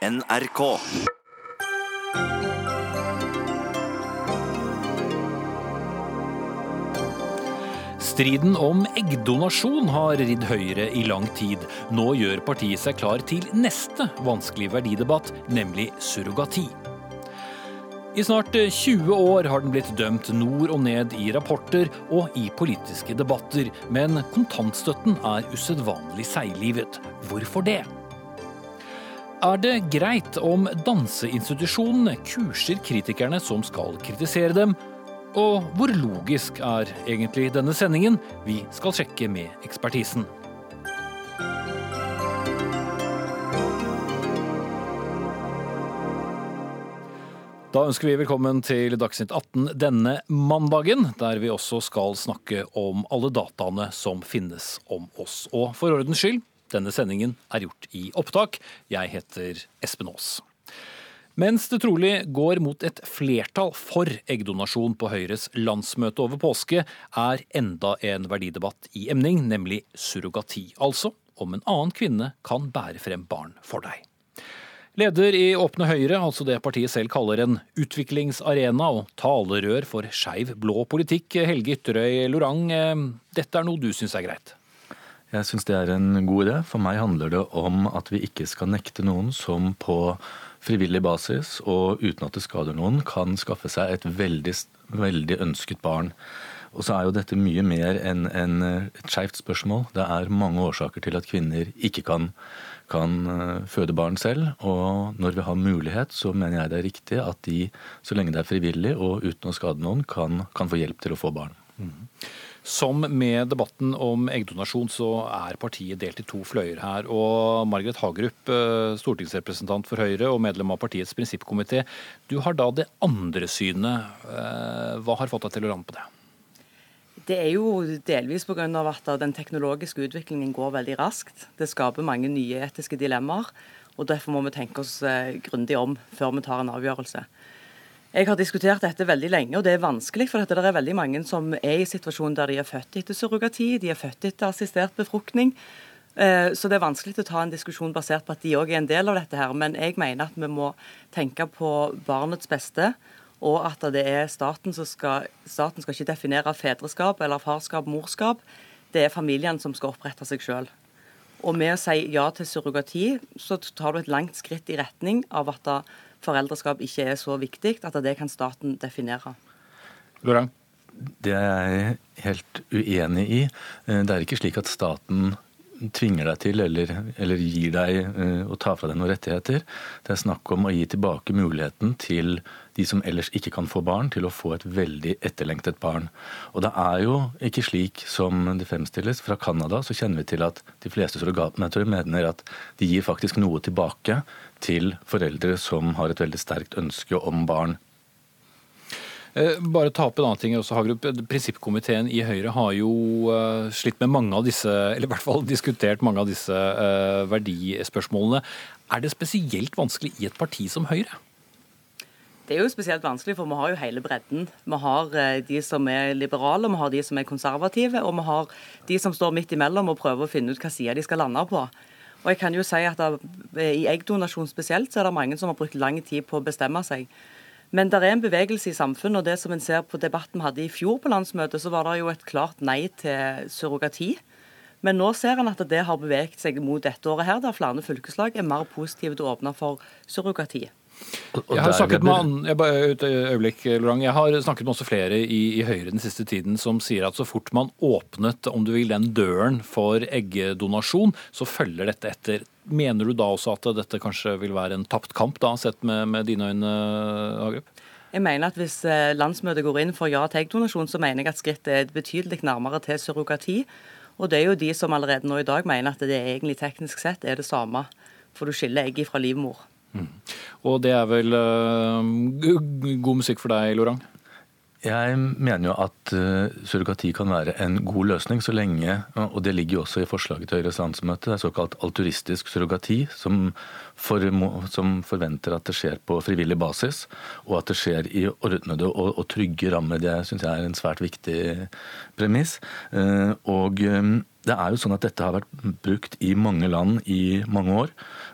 NRK. Striden om eggdonasjon har ridd Høyre i lang tid. Nå gjør partiet seg klar til neste vanskelige verdidebatt, nemlig surrogati. I snart 20 år har den blitt dømt nord og ned i rapporter og i politiske debatter, men kontantstøtten er usedvanlig seiglivet. Hvorfor det? Er det greit om danseinstitusjonene kurser kritikerne som skal kritisere dem? Og hvor logisk er egentlig denne sendingen? Vi skal sjekke med ekspertisen. Da ønsker vi velkommen til Dagsnytt 18 denne mandagen, der vi også skal snakke om alle dataene som finnes om oss. Og for ordens skyld, denne sendingen er gjort i opptak. Jeg heter Espen Aas. Mens det trolig går mot et flertall for eggdonasjon på Høyres landsmøte over påske, er enda en verdidebatt i emning, nemlig surrogati. Altså om en annen kvinne kan bære frem barn for deg. Leder i Åpne Høyre, altså det partiet selv kaller en utviklingsarena og talerør for skeiv blå politikk, Helge Ytterøy Lorang, dette er noe du syns er greit? Jeg syns det er en god idé. For meg handler det om at vi ikke skal nekte noen som på frivillig basis og uten at det skader noen, kan skaffe seg et veldig, veldig ønsket barn. Og så er jo dette mye mer enn en et skeivt spørsmål. Det er mange årsaker til at kvinner ikke kan, kan føde barn selv. Og når vi har mulighet, så mener jeg det er riktig at de, så lenge det er frivillig og uten å skade noen, kan, kan få hjelp til å få barn. Mm. Som med debatten om eggdonasjon, så er partiet delt i to fløyer her. Og Margaret Hagerup, stortingsrepresentant for Høyre og medlem av partiets prinsippkomité. Du har da det andre synet. Hva har fått deg til å lande på det? Det er jo delvis pga. at den teknologiske utviklingen går veldig raskt. Det skaper mange nye etiske dilemmaer. og Derfor må vi tenke oss grundig om før vi tar en avgjørelse. Jeg har diskutert dette veldig lenge, og det er vanskelig. For det er veldig mange som er i situasjonen der de er født etter surrogati, de er født etter assistert befruktning. Så det er vanskelig å ta en diskusjon basert på at de òg er en del av dette her. Men jeg mener at vi må tenke på barnets beste, og at det er staten som skal Staten skal ikke definere fedreskap eller farskap, morskap. Det er familien som skal opprette seg sjøl. Og med å si ja til surrogati, så tar du et langt skritt i retning av at foreldreskap ikke er så viktig at det kan staten definere. Lorang? Det er jeg helt uenig i. Det er ikke slik at staten tvinger deg til eller, eller gir deg å ta fra deg noen rettigheter. Det er snakk om å gi tilbake muligheten til de som ellers ikke kan få barn, til å få et veldig etterlengtet barn. Og det er jo ikke slik som det fremstilles. Fra Canada så kjenner vi til at de fleste surrogatmødre mener at de gir faktisk noe tilbake til foreldre som har et veldig sterkt ønske om barn. Bare ta opp en annen ting også, Hagerup. Prinsippkomiteen i Høyre har jo slitt med mange av disse, eller i hvert fall diskutert mange av disse verdispørsmålene. Er det spesielt vanskelig i et parti som Høyre? Det er jo spesielt vanskelig, for vi har jo hele bredden. Vi har de som er liberale, vi har de som er konservative, og vi har de som står midt imellom og prøver å finne ut hva side de skal lande på. Og jeg kan jo si at I eggdonasjon spesielt så er det mange som har brukt lang tid på å bestemme seg. Men det er en bevegelse i samfunnet, og det som en ser på debatten vi hadde i fjor på landsmøtet, så var det jo et klart nei til surrogati. Men nå ser en at det har beveget seg mot dette året her, der flere fylkeslag er mer positive til å åpne for surrogati. Jeg har snakket med jeg, bare, et øyeblikk, Lorang. Jeg har snakket med også flere i, i, Høyre den siste tiden som sier at så fort man åpnet om du vil, den døren for eggdonasjon, så følger dette etter. Mener du da også at dette kanskje vil være en tapt kamp, da, sett med, med dine øyne, Hagerup? Jeg mener at Hvis landsmøtet går inn for ja til eggdonasjon, så mener jeg at skrittet er betydelig nærmere til surrogati. Og det er jo de som allerede nå i dag mener at det egentlig teknisk sett er det samme, for du skiller egget fra livmor. Mm. Og det er vel uh, god musikk for deg, Lorang? Jeg mener jo at uh, surrogati kan være en god løsning så lenge, og det ligger jo også i forslaget til Høyres landsmøte, det er såkalt alturistisk surrogati, som, for, som, forventer at det skjer på frivillig basis, og at det skjer i ordnede og, og trygge rammer. Det syns jeg er en svært viktig premiss. Uh, og det er jo sånn at Dette har vært brukt i mange land i mange år.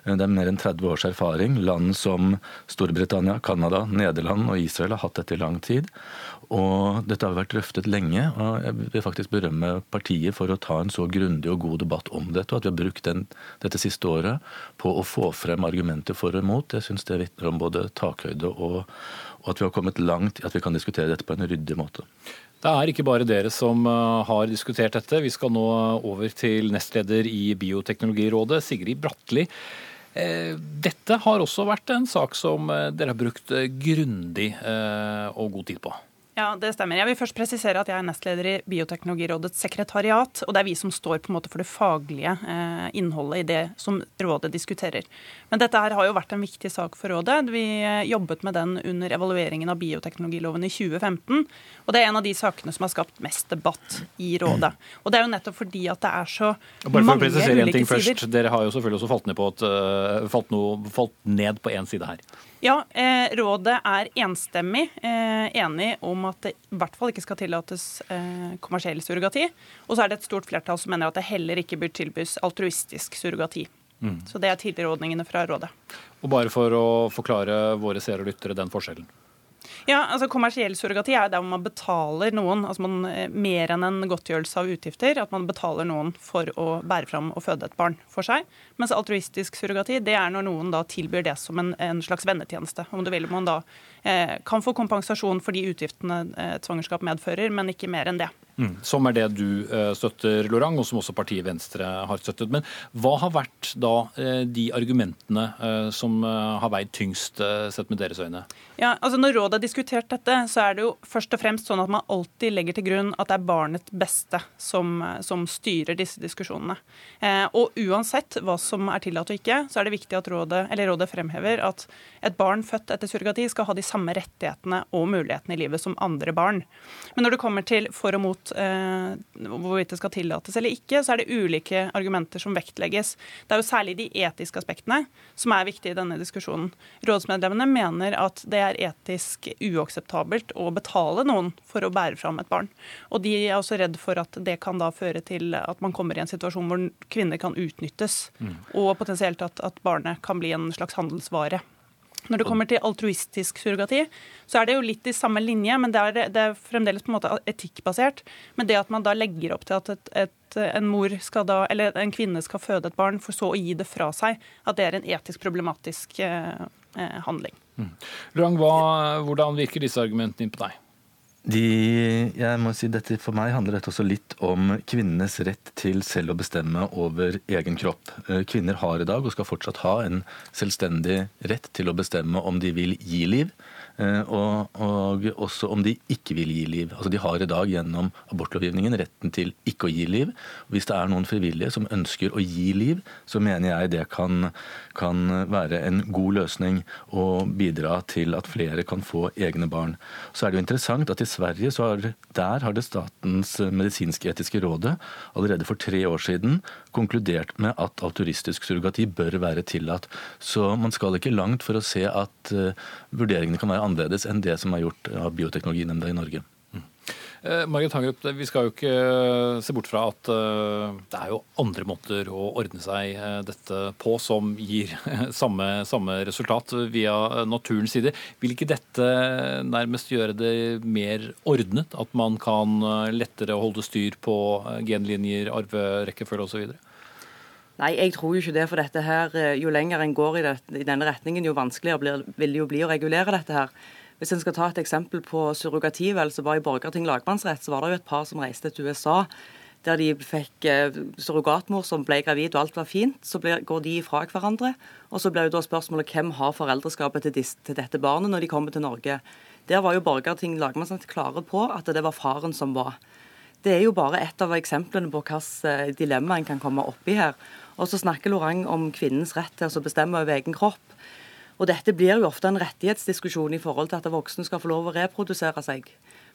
Det er mer enn 30 års erfaring. Land som Storbritannia, Canada, Nederland og Israel har hatt dette i lang tid. Og Dette har vært drøftet lenge. og Jeg vil faktisk berømme partiet for å ta en så grundig og god debatt om dette, og at vi har brukt den, dette siste året på å få frem argumenter for og imot. Jeg syns det vitner om både takhøyde og, og at vi har kommet langt i at vi kan diskutere dette på en ryddig måte. Det er ikke bare dere som eh, har diskutert dette. Vi skal nå over til nestleder i Bioteknologirådet, Sigrid Bratli. Eh, dette har også vært en sak som eh, dere har brukt grundig og god tid på. Ja, det stemmer. Jeg vil først presisere at jeg er nestleder i Bioteknologirådets sekretariat. Og det er vi som står på en måte for det faglige eh, innholdet i det som rådet diskuterer. Men dette her har jo vært en viktig sak for rådet. Vi eh, jobbet med den under evalueringen av bioteknologiloven i 2015. Og det er en av de sakene som har skapt mest debatt i rådet. Og det er jo nettopp fordi at det er så Bare for mange å presisere en ting ulike først. Dere har jo selvfølgelig også falt ned på, et, uh, falt noe, falt ned på én side her. Ja, eh, Rådet er enstemmig eh, enig om at det i hvert fall ikke skal tillates eh, kommersiell surrogati. Og så er det et stort flertall som mener at det heller ikke bør tilbys altruistisk surrogati. Mm. Så det er tilrådningene fra Rådet. Og bare for å forklare våre seere og lyttere den forskjellen. Ja, altså Kommersiell surrogati er der man betaler noen altså man, eh, mer enn en godtgjørelse av utgifter. At man betaler noen for å bære fram og føde et barn for seg. Mens altruistisk surrogati det er når noen da tilbyr det som en, en slags vennetjeneste. Om du vil man da kan få kompensasjon for de utgiftene et svangerskap medfører, men ikke mer enn det. Mm, som er det du uh, støtter, Lorang, og som også partiet Venstre har støttet. Men hva har vært da de argumentene som har veid tyngst, sett med deres øyne? Ja, altså Når rådet har diskutert dette, så er det jo først og fremst sånn at man alltid legger til grunn at det er barnets beste som, som styrer disse diskusjonene. og uansett hva som er tillatt og ikke, så er det viktig at rådet, eller rådet fremhever at et barn født etter surrogati skal ha de samme rettighetene og mulighetene i livet som andre barn. Men når det kommer til for og mot eh, hvorvidt det skal tillates eller ikke, så er det ulike argumenter som vektlegges. Det er jo særlig de etiske aspektene som er viktige i denne diskusjonen. Rådsmedlemmene mener at det er etisk uakseptabelt å betale noen for å bære fram et barn. Og de er også redd for at det kan da føre til at man kommer i en situasjon hvor kvinner kan utnyttes, mm. og potensielt at, at barnet kan bli en slags handelsvare. Når det kommer til altruistisk surrogati, så er det jo litt i samme linje, men det er, det er fremdeles på en måte etikkbasert. Men det at man da legger opp til at et, et, en mor skal da, eller en kvinne skal føde et barn, for så å gi det fra seg, at det er en etisk problematisk eh, eh handling. Mm. Rang, hva, hvordan virker disse argumentene inn på deg? De, jeg må si dette, For meg handler dette også litt om kvinnenes rett til selv å bestemme over egen kropp. Eh, kvinner har i dag, og skal fortsatt ha, en selvstendig rett til å bestemme om de vil gi liv, og, og, også om de ikke vil gi liv. Altså De har i dag gjennom abortlovgivningen retten til ikke å gi liv. Hvis det er noen frivillige som ønsker å gi liv, så mener jeg det kan, kan være en god løsning og bidra til at flere kan få egne barn. Så er det jo interessant at i Sverige så har, der har det Statens medisinsk-etiske rådet allerede for tre år siden konkludert med at alturistisk surrogati bør være tillatt. Så man skal ikke langt for å se at uh, vurderingene kan være annerledes enn det som er gjort av Bioteknologinemnda i Norge. Margit Hangrup, Vi skal jo ikke eh, se bort fra at eh, det er jo andre måter å ordne seg dette på som gir samme, samme resultat via naturens side. Vil ikke dette nærmest gjøre det mer ordnet? At man kan lettere holde styr på genlinjer, arverekkefølge osv.? Nei, jeg tror jo ikke det. For dette her, eh, jo lenger en går i, det, i denne retningen, jo vanskeligere blir, vil det jo bli å regulere dette her. Hvis en skal ta et eksempel på surrogati, vel, så var i Borgerting lagmannsrett så var det jo et par som reiste til USA. Der de fikk eh, surrogatmor som ble gravid og alt var fint. Så ble, går de fra hverandre. Og så blir jo da spørsmålet hvem har foreldreskapet til, dis, til, dette barnet når de kommer til Norge. Der var jo Borgerting lagmannsrett klare på at det var faren som var. Det er jo bare ett av eksemplene på hvilket eh, dilemma en kan komme opp i her. Og så snakker Lorang om kvinnens rett til å bestemme over egen kropp. Og dette blir jo ofte en rettighetsdiskusjon i forhold til at voksne skal få lov å reprodusere seg.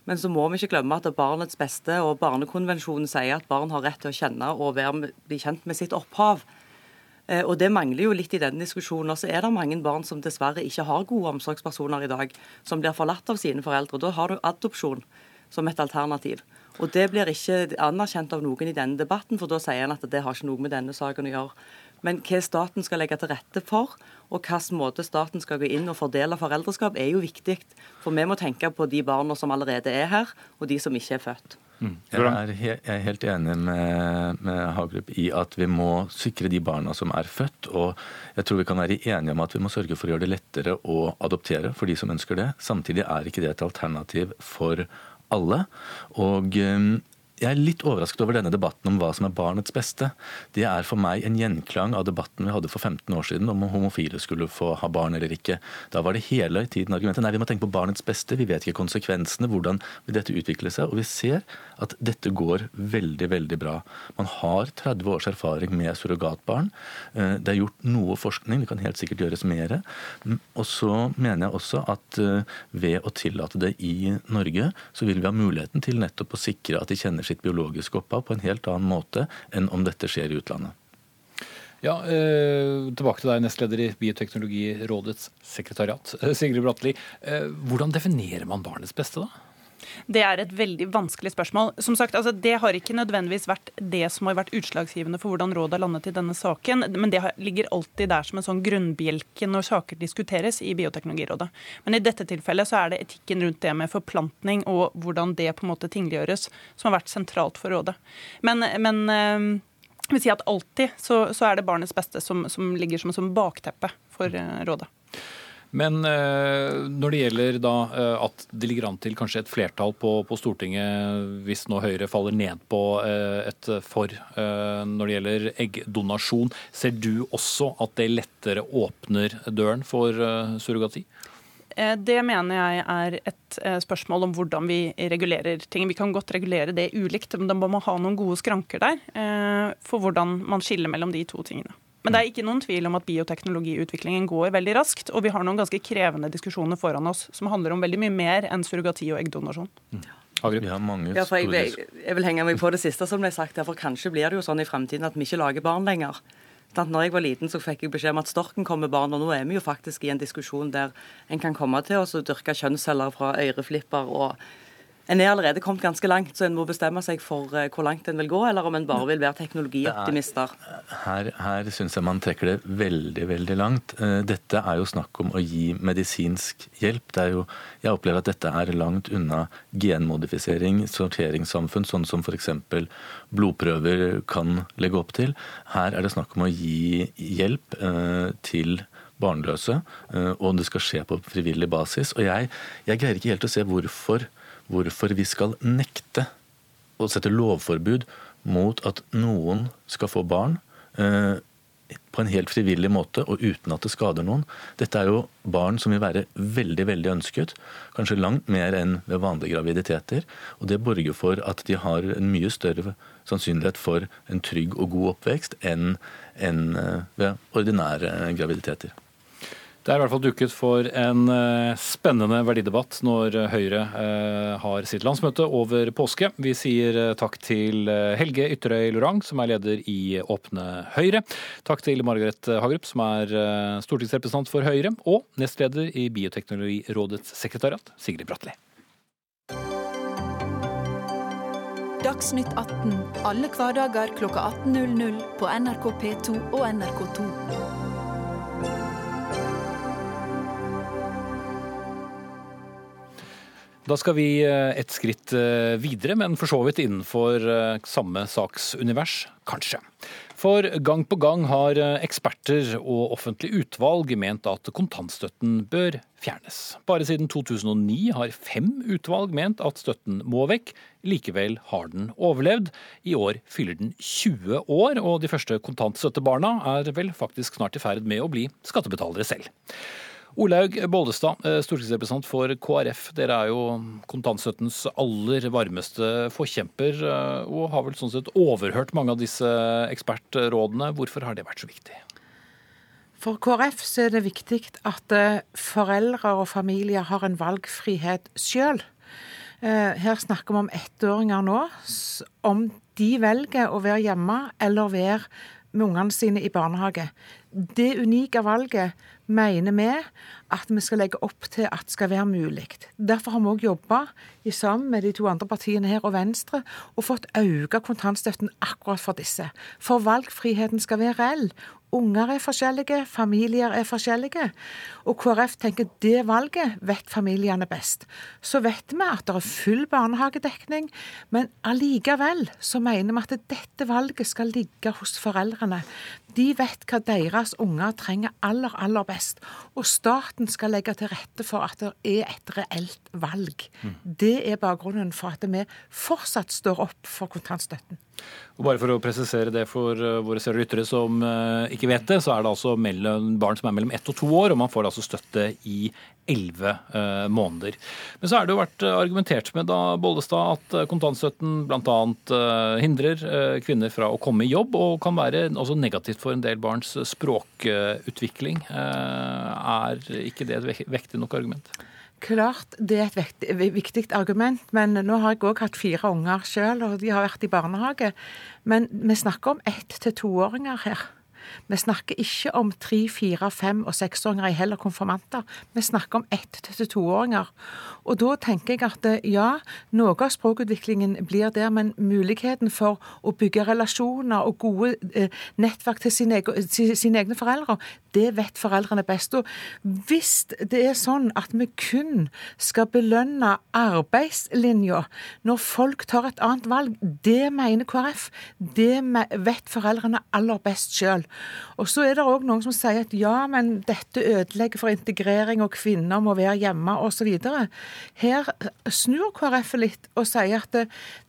Men så må vi ikke glemme at barnets beste og Barnekonvensjonen sier at barn har rett til å kjenne og være, bli kjent med sitt opphav. Eh, og Det mangler jo litt i denne diskusjonen. Og så er det mange barn som dessverre ikke har gode omsorgspersoner i dag, som blir forlatt av sine foreldre. Da har du adopsjon som et alternativ. Og Det blir ikke anerkjent av noen i denne debatten, for da sier en at det har ikke noe med denne saken å gjøre. Men hva staten skal legge til rette for, og hvilken måte staten skal gå inn og fordele foreldreskap, er jo viktig. For vi må tenke på de barna som allerede er her, og de som ikke er født. Mm. Jeg, er he jeg, er helt enig med, med Hagerup i at vi må sikre de barna som er født. Og jeg tror vi kan være enige om at vi må sørge for å gjøre det lettere å adoptere for de som ønsker det. Samtidig er ikke det et alternativ for alle. Og um, jeg er litt overrasket over denne debatten om hva som er barnets beste. Det er for meg en gjenklang av debatten vi hadde for 15 år siden om homofile skulle få ha barn eller ikke. Da var det hele tiden argumentet nei, vi må tenke på barnets beste, vi vet ikke konsekvensene, hvordan vil dette utvikle seg. Og vi ser at dette går veldig, veldig bra. Man har 30 års erfaring med surrogatbarn. Eh, det er gjort noe forskning, det kan helt sikkert gjøres mer. Og så mener jeg også at eh, ved å tillate det i Norge, så vil vi ha muligheten til nettopp å sikre at de kjenner sitt biologiske opphav på en helt annen måte enn om dette skjer i utlandet. Ja, eh, Tilbake til deg, nestleder i Bioteknologirådets sekretariat. Sigrid Bratteli. hvordan definerer man barnets beste, da? Det er et veldig vanskelig spørsmål. Som sagt, altså, Det har ikke nødvendigvis vært det som har vært utslagsgivende for hvordan rådet har landet i denne saken, men det ligger alltid der som en sånn grunnbjelke når saker diskuteres i Bioteknologirådet. Men i dette tilfellet så er det etikken rundt det med forplantning og hvordan det på en måte tingliggjøres, som har vært sentralt for rådet. Men, men eh, jeg vil si at alltid så, så er det barnets beste som, som ligger som, som bakteppe for eh, rådet. Men eh, når det gjelder da eh, at det ligger an til kanskje et flertall på, på Stortinget, hvis nå Høyre faller ned på eh, et for når det gjelder eggdonasjon, ser du også at det lettere åpner døren for surrogati? Det mener jeg er et spørsmål om hvordan vi regulerer ting. Vi kan godt regulere det ulikt, men da må man ha noen gode skranker der for hvordan man skiller mellom de to tingene. Men det er ikke noen tvil om at bioteknologiutviklingen går veldig raskt, og vi har noen ganske krevende diskusjoner foran oss som handler om veldig mye mer enn surrogati og eggdonasjon. Mm. Ja, ja, for jeg, jeg, jeg, vil henge meg på det siste som ble sagt. for Kanskje blir det jo sånn i fremtiden at vi ikke lager barn lenger. Når jeg var liten, så fikk jeg beskjed om at storken kom med barn. Og nå er vi jo faktisk i en diskusjon der en kan komme til å dyrke kjønnsceller fra øreflipper og en er allerede kommet ganske langt, så en må bestemme seg for eh, hvor langt en vil gå, eller om en bare vil være teknologioptimister. Her, her syns jeg man trekker det veldig, veldig langt. Eh, dette er jo snakk om å gi medisinsk hjelp. Det er jo, jeg opplever at dette er langt unna genmodifisering, sorteringssamfunn, sånn som f.eks. blodprøver kan legge opp til. Her er det snakk om å gi hjelp eh, til barnløse, og det skal skje på frivillig basis. Og jeg, jeg greier ikke helt å se hvorfor hvorfor vi skal nekte å sette lovforbud mot at noen skal få barn eh, på en helt frivillig måte og uten at det skader noen. Dette er jo barn som vil være veldig veldig ønsket, kanskje langt mer enn ved vanlige graviditeter. Og det borger for at de har en mye større sannsynlighet for en trygg og god oppvekst enn, eh, ved ordinære graviditeter. Det er i hvert fall dukket for en eh, spennende verdidebatt når Høyre eh, har sitt landsmøte over påske. Vi sier eh, takk til Helge Ytterøy Lorang, som er leder i Åpne Høyre. Takk til Margaret Hagerup, som er stortingsrepresentant for Høyre, og nestleder i Bioteknologirådets sekretariat, Sigrid Bratteli. Dagsnytt 18 alle hverdager kl 18.00 på NRK P2 og NRK2. Da skal vi eh, et skritt eh, videre, men for så vidt innenfor eh, samme saksunivers, kanskje. For gang på gang har eksperter og offentlige utvalg ment at kontantstøtten bør fjernes. Bare siden 2009 har fem utvalg ment at støtten må vekk. Likevel har den overlevd. I år fyller den 20 år, og de første kontantstøttebarna er vel faktisk snart i ferd med å bli skattebetalere selv. Olaug Bollestad, eh, stortingsrepresentant for KrF. Dere er jo kontantstøttens aller varmeste forkjemper, eh, og har vel sånn sett overhørt mange av disse ekspertrådene. Hvorfor har det vært så viktig? For KrF så er det viktig at eh, foreldre og familier har en valgfrihet sjøl. Her snakker vi om ettåringer nå. Om de velger å være hjemme eller være med ungene sine i barnehage. Det unike valget mener vi at vi skal legge opp til at skal være mulig. Derfor har vi òg jobba sammen med de to andre partiene her og Venstre og fått økt kontantstøtten akkurat for disse. For valgfriheten skal være reell. Unger er forskjellige, familier er forskjellige. Og KrF tenker det valget vet familiene best. Så vet vi at det er full barnehagedekning, men allikevel så mener vi at dette valget skal ligge hos foreldrene. De vet hva deres unger trenger aller, aller best. Og staten skal legge til rette for at det er et reelt valg. Mm. Det er bakgrunnen for at vi fortsatt står opp for kontantstøtten. Og bare for å presisere det for eh, våre seere lyttere som eh, ikke vet det, så er det altså mellom, barn som er mellom ett og to år, og man får altså støtte i elleve eh, måneder. Men så er det jo vært argumentert med da, Bollestad, at kontantstøtten bl.a. Uh, hindrer kvinner fra å komme i jobb, og kan være også negativt for en del barns språkutvikling. er ikke det et vektig nok argument? Klart det er et viktig argument, men nå har jeg òg hatt fire unger sjøl, og de har vært i barnehage. Men vi snakker om ett- til toåringer her. Vi snakker ikke om tre, fire, fem og seksåringer, i heller konfirmanter. Vi snakker om ett- til toåringer. Og da tenker jeg at ja, noe av språkutviklingen blir der, men muligheten for å bygge relasjoner og gode eh, nettverk til sine, til sine, egne foreldre, det vet foreldrene best. Og hvis det er sånn at vi kun skal belønne arbeidslinja når folk tar et annet valg, det mener KrF. Det vet foreldrene aller best sjøl. Og så er det òg noen som sier at ja, men dette ødelegger for integrering, og kvinner må være hjemme osv. Her snur KrF litt og sier at det,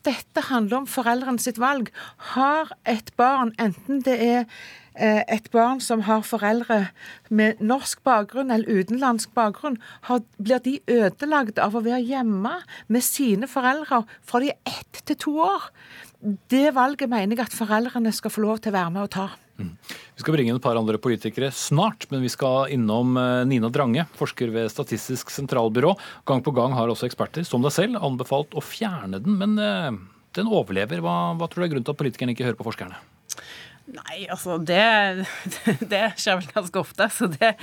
dette handler om foreldrene sitt valg. Har et barn, enten det er eh, et barn som har foreldre med norsk bakgrunn eller utenlandsk bakgrunn, blir de ødelagt av å være hjemme med sine foreldre fra de er ett til to år. Det valget mener jeg at foreldrene skal få lov til å være med og ta. Mm. Vi skal bringe inn et par andre politikere snart, men vi skal innom eh, Nina Drange, forsker ved Statistisk sentralbyrå. Gang på gang har også eksperter, som deg selv, anbefalt å fjerne den, men eh, den overlever. Hva, hva tror du er grunnen til at politikerne ikke hører på forskerne? Nei, altså det, det, skjer vel ganske ofte, så det,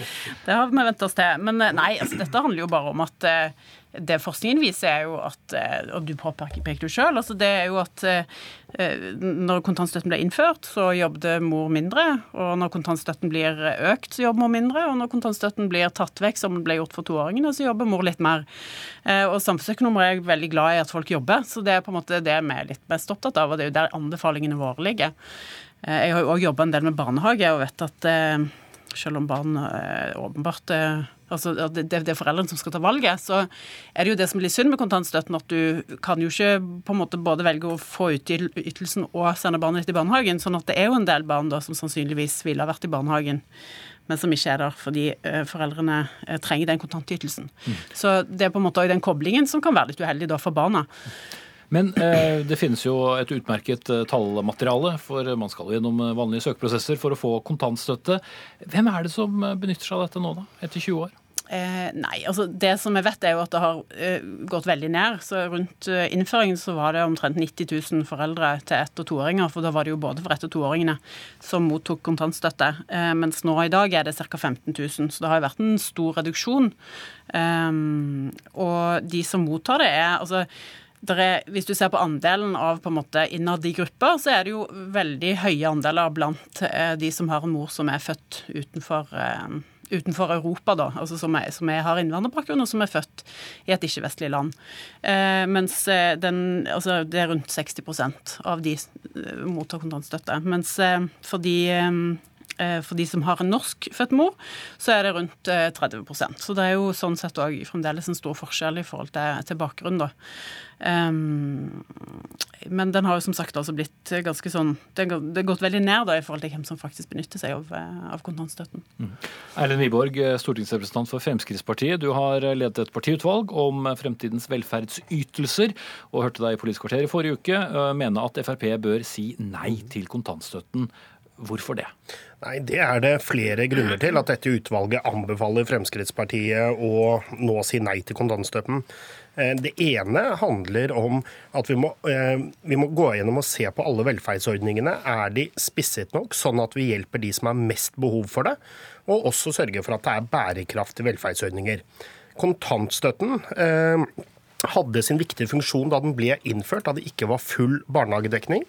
det har vi vent oss til. Men eh, nei, altså dette handler jo bare om at det forskningen viser, er jo at eh, Og du påpeker jo sjøl, altså det er jo at eh, når kontantstøtten ble innført, så jobbet mor mindre. Og når kontantstøtten blir økt, så jobber mor mindre. Og når kontantstøtten blir tatt vekk, som den ble gjort for toåringene, så jobber mor litt mer. Eh, og samfunnsøkonomer er veldig glad i at folk jobber, så det er på en måte det vi er litt mest opptatt av. Og det er jo der anbefalingene våre ligger. Jeg har jo òg jobba en del med barnehage og vet at selv om barn åpenbart altså det, det, er foreldrene som skal ta valget, så er det jo det som blir synd med kontantstøtten, at du kan jo ikke på en måte både velge å få ut ytelsen og sende barnet ditt i barnehagen. sånn at det er jo en del barn da som sannsynligvis ville ha vært i barnehagen men som ikke er der fordi uh, foreldrene uh, trenger den kontantytelsen. Mm. Så det er på en måte den koblingen som kan være litt uheldig da for barna. Men eh, det finnes jo et utmerket eh, tallmateriale, for man skal gjennom eh, vanlige søkeprosesser for å få kontantstøtte. Hvem er det som eh, benytter seg av dette nå, da, etter 20 år? Eh, nei, altså det som jeg vet er jo at det har eh, gått veldig ned. Så Rundt eh, innføringen så var det omtrent 90 000 foreldre til ett- og toåringer. For da var det jo både for ett- og toåringene som mottok kontantstøtte. mens nå i dag er det ca. 15 000. Så det har jo vært en stor reduksjon. og de som mottar det, er altså er, hvis du ser på andelen av på en måte innad i grupper, så er det jo veldig høye andeler blant eh, de som har en mor som er født utenfor, eh, utenfor Europa, da, altså som, er, som er, har innvandrerbakgrunn, og som er født i et ikke-vestlig land. Eh, mens eh, den, altså det er rundt 60% av de mottar kontantstøtte. Mens for de for de som har en norskfødt mor, så er det rundt 30 eh, Så det er jo sånn sett òg fremdeles en stor forskjell i forhold til, til bakgrunn, da. Um, men den har jo som sagt altså blitt ganske sånn Det har gått veldig ned da i forhold til hvem som faktisk benytter seg av, eh, av kontantstøtten. Mm. Erlend Wiborg, stortingsrepresentant for Fremskrittspartiet. Du har ledet et partiutvalg om fremtidens velferdsytelser, og hørte deg i Politisk kvarter i forrige uke mene at Frp bør si nei til kontantstøtten. Hvorfor det? Nei, Det er det flere grunner til at dette utvalget anbefaler Fremskrittspartiet å nå si nei til kontantstøtten. Eh, det ene handler om at vi må, eh, vi må, gå gjennom og se på alle velferdsordningene. Er de spisset nok, sånn at vi hjelper de som har mest behov for det? Og også sørge for at det er bærekraftige velferdsordninger. Kontantstøtten eh, hadde sin viktige funksjon da den ble innført, da det ikke var full barnehagedekning.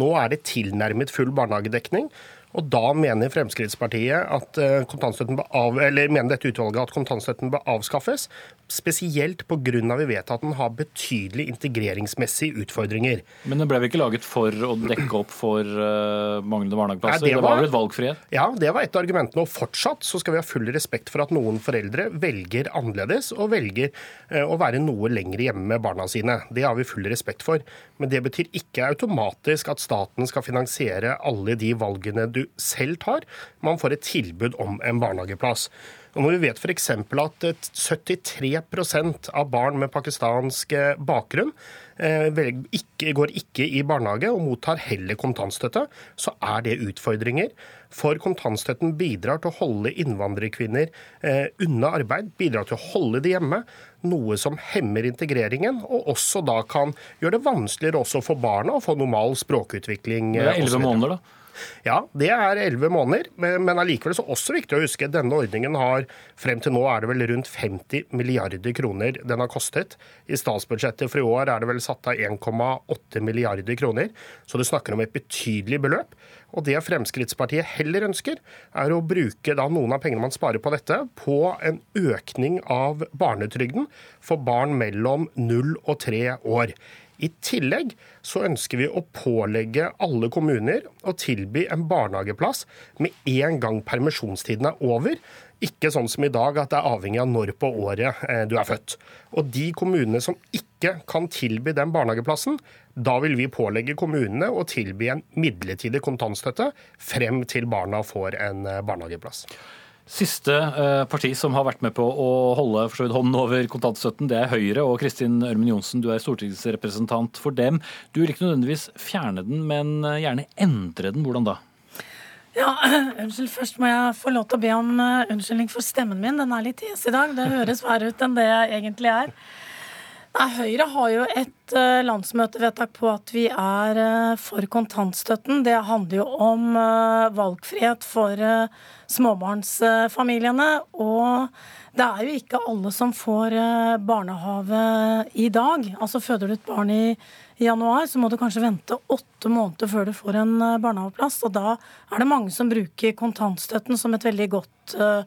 Nå er det tilnærmet full barnehagedekning. Og da mener Fremskrittspartiet at kontantstøtten av, eller mener dette utvalget at kontantstøtten bør avskaffes. Spesielt pga. vi vet at den har betydelige integreringsmessige utfordringer. Men den ble vel ikke laget for å dekke opp for uh, manglende barnehageplasser? det, var, det var vel et valgfrihet? Ja, det var et av argumentene. Og fortsatt så skal vi ha full respekt for at noen foreldre velger annerledes og velger uh, å være noe lenger hjemme med barna sine. Det har vi full respekt for. Men det betyr ikke automatisk at staten skal finansiere alle de valgene du selv tar. Man får et tilbud om en barnehageplass. Og når vi vet f.eks. at 73% av barn med pakistansk eh, bakgrunn eh, ikke, går ikke i barnehage og mottar heller kontantstøtte, så er det utfordringer. For kontantstøtten bidrar til å holde innvandrerkvinner eh, unna arbeid, bidrar til å holde de hjemme. Noe som hemmer integreringen, og også da kan gjøre det vanskeligere også for barna å få normal språkutvikling. Det er elleve måneder, da? Ja, det er elleve måneder, men allikevel så også viktig å huske at denne ordningen har frem til nå er det vel rundt 50 milliarder kroner den har kostet. I statsbudsjettet for i år er det vel satt av 1,8 milliarder kroner, så du snakker om et betydelig beløp. Og det Fremskrittspartiet heller ønsker, er å bruke da noen av pengene man sparer på dette, på en økning av barnetrygden for barn mellom 0 og 3 år. I tillegg så ønsker vi å pålegge alle kommuner å tilby en barnehageplass med en gang permisjonstiden er over. Ikke sånn som i dag at det er avhengig av når på året eh, du er født. Og de kommunene som ikke kan tilby den barnehageplassen, da vil vi pålegge kommunene å tilby en midlertidig kontantstøtte frem til barna får en eh, barnehageplass. Siste eh, parti som har vært med på å holde for hånden over kontantstøtten, det er Høyre. Og Kristin Ørmen Johnsen, du er stortingsrepresentant for dem. Du vil ikke nødvendigvis fjerne den, men eh, gjerne endre den. Hvordan da? Ja, unnskyld. Først må jeg få lov til å be om uh, unnskyldning for stemmen min. Den er litt hes i dag. Det høres verre ut enn det jeg egentlig er. Nei, Høyre har jo et uh, landsmøtevedtak på at vi er uh, for kontantstøtten. Det handler jo om valgfrihet for småbarnsfamiliene. Og det er jo ikke alle som får eh, barnehage i dag. Altså Føder du et barn i januar, så må du kanskje vente åtte måneder før du får en eh, barnehageplass. Og da er det mange som bruker kontantstøtten som et veldig godt uh,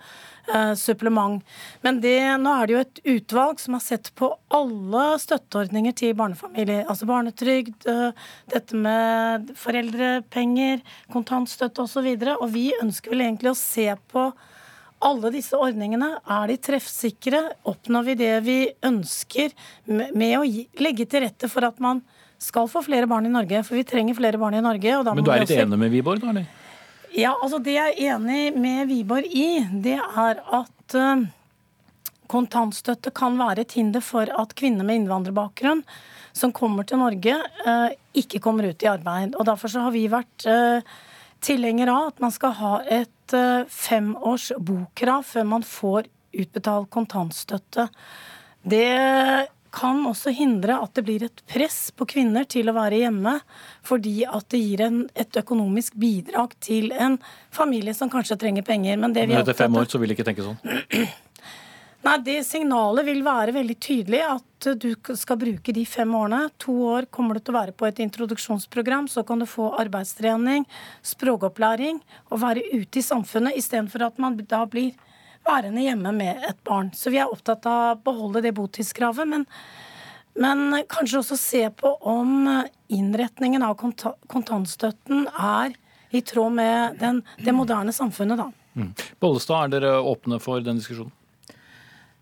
supplement. Men det, nå er det jo et utvalg som har sett på alle støtteordninger til barnefamilier. Altså barnetrygd, uh, dette med foreldrepenger, kontantstøtte osv. Og, så og vi ønsker vel egentlig å se på alle disse ordningene, er de treffsikre? Oppnår vi det vi ønsker med å legge til rette for at man skal få flere barn i Norge? For vi trenger flere barn i Norge. Men du er litt også... enig med Wiborg, da? eller? Ja, altså det jeg er enig med Wiborg i, det er at uh, kontantstøtte kan være et hinder for at kvinner med innvandrerbakgrunn som kommer til Norge, uh, ikke kommer ut i arbeid. Og Derfor så har vi vært uh, tilhenger av at man skal ha et eh, femårs bokrav før man får utbetalt kontantstøtte. Det kan også hindre at det blir et press på kvinner til å være hjemme, fordi at det gir en, et økonomisk bidrag til en familie som kanskje trenger penger. Men, det vi Men etter fem år så vil de ikke tenke sånn? Nei, Det signalet vil være veldig tydelig at du skal bruke de fem årene. To år kommer du til å være på et introduksjonsprogram. Så kan du få arbeidstrening, språkopplæring og være ute i samfunnet istedenfor at man da blir værende hjemme med et barn. Så vi er opptatt av å beholde det botidskravet. Men, men kanskje også se på om innretningen av kontantstøtten er i tråd med den, det moderne samfunnet, da. Mm. Bollestad, er dere åpne for den diskusjonen?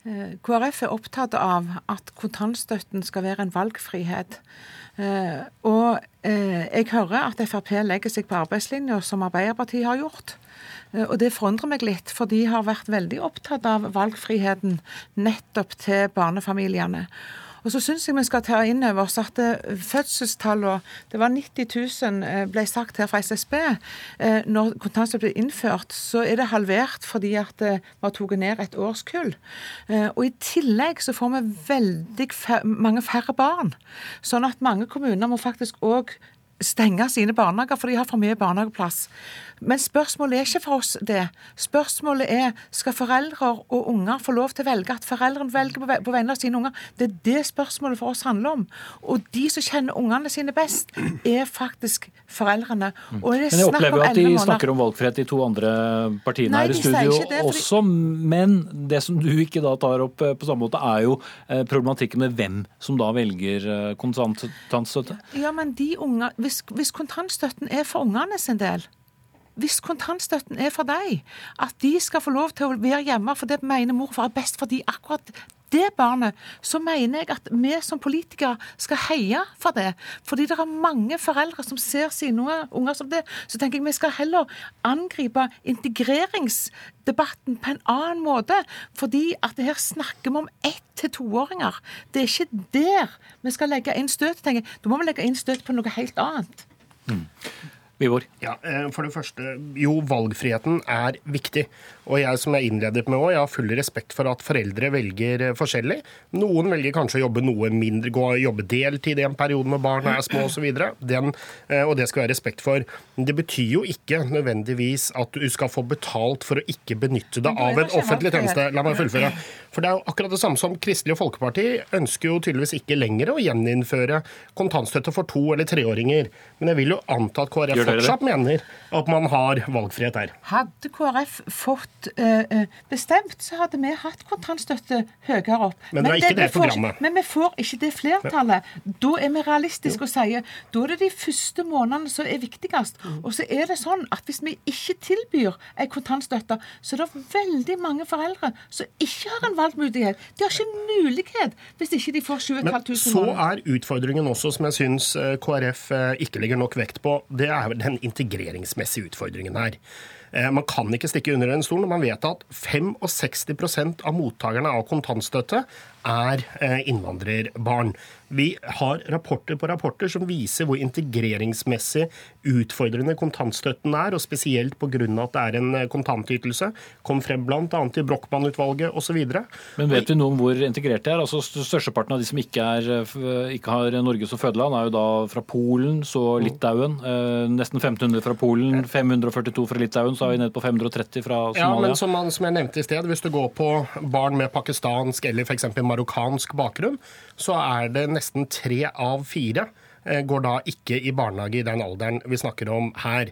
Eh, KrF er opptatt av at kontantstøtten skal være en valgfrihet. Eh, og eh, jeg hører at Frp legger seg på arbeidslinja, som Arbeiderpartiet har gjort. Og det forundrer meg litt, for de har vært veldig opptatt av valgfriheten nettopp til barnefamiliene. Og så syns jeg vi skal ta inn over oss at eh, fødselstallene Det var 90 000 eh, ble sagt her fra SSB. Eh, Når kontantstøtte ble innført, så er det halvert fordi at vi har tatt ned et årskull. Og i tillegg så får vi veldig mange færre barn. Sånn at mange kommuner må faktisk òg stenge sine barnehager, for de har for mye barnehageplass. Men spørsmålet er ikke for oss det. Spørsmålet er skal foreldre og unger få lov til å velge at foreldrene velger på ve- på vegne av sine unger. Det er det spørsmålet for oss handler om. Og de som kjenner ungene sine best, er faktisk foreldrene. Og det er Men jeg opplever jo at de snakker om valgfrihet, de to andre partiene Nei, her i studio det, fordi- også. Men det som du ikke da tar opp eh, på samme måte, er jo eh, problematikken med hvem som da velger eh, kontantstøtte. Ja, men de unger, hvis, hvis kontantstøtten er for ungene sin del, hvis kontantstøtten er for deg, at de skal få lov til å være hjemme for det mener mor og far er best for de akkurat det barnet, så mener jeg at vi som politikere skal heie for det. Fordi det er mange foreldre som ser sine unger, som det. Så tenker jeg vi skal heller angripe integreringsdebatten på en annen måte. Fordi at her snakker vi om ett til toåringer. Det er ikke der vi skal legge inn støt, tenker jeg. Da må vi legge inn støt på noe helt annet. Vivor. Ja, eh, For det første, jo, valgfriheten er viktig. Og jeg som jeg innledet med også, jeg har full respekt for at foreldre velger eh, forskjellig. Noen velger kanskje å jobbe noe mindre, gå og jobbe deltid i en periode når barna er små osv. Og det skal vi ha respekt for. Men det betyr jo ikke nødvendigvis at du skal få betalt for å ikke benytte deg av en offentlig tjeneste. La meg fullføre. For det er jo akkurat det samme som Kristelig Folkeparti ønsker jo tydeligvis ikke lenger å gjeninnføre kontantstøtte for to- eller treåringer. Men jeg vil jo anta at KrF Fortsatt mener at man har valgfrihet her. Hadde KrF fått eh, bestemt, så hadde vi hatt kontantstøtte høyere opp. Men det er ikke det det programmet. Får, Men vi får ikke det flertallet. Da er vi realistiske og sier da er det de første månedene som er viktigst. Og så er det sånn at hvis vi ikke tilbyr en kontantstøtte, så er det veldig mange foreldre som ikke har en valgmulighet. De har ikke mulighet hvis ikke de får 7500 Men så er utfordringen også, som jeg syns eh, KrF ikke legger nok vekt på, det er den integreringsmessige utfordringen her. Eh, Man kan ikke stikke under en stol når man vet at 65% av mottakerne av kontantstøtte er eh, innvandrerbarn. Vi har rapporter på rapporter som viser hvor integreringsmessig utfordrende kontantstøtten er, og spesielt pga. at det er en eh, kontantytelse. Kom frem bl.a. i Brochmann-utvalget osv. Men vet vi noe om hvor integrert de er? Altså Størsteparten av de som ikke, er, eh, ikke har Norge som fødeland, er jo da fra Polen, så Litauen. Eh, nesten 1500 fra Polen, 542 fra Litauen, så er vi nede på 530 fra Somalia. Ja, men som, man, som jeg nevnte i sted, hvis du går på barn med pakistansk eller f.eks. marokkansk bakgrunn, så er det nesten tre av fire eh, går da ikke i barnehage i den alderen vi snakker om her.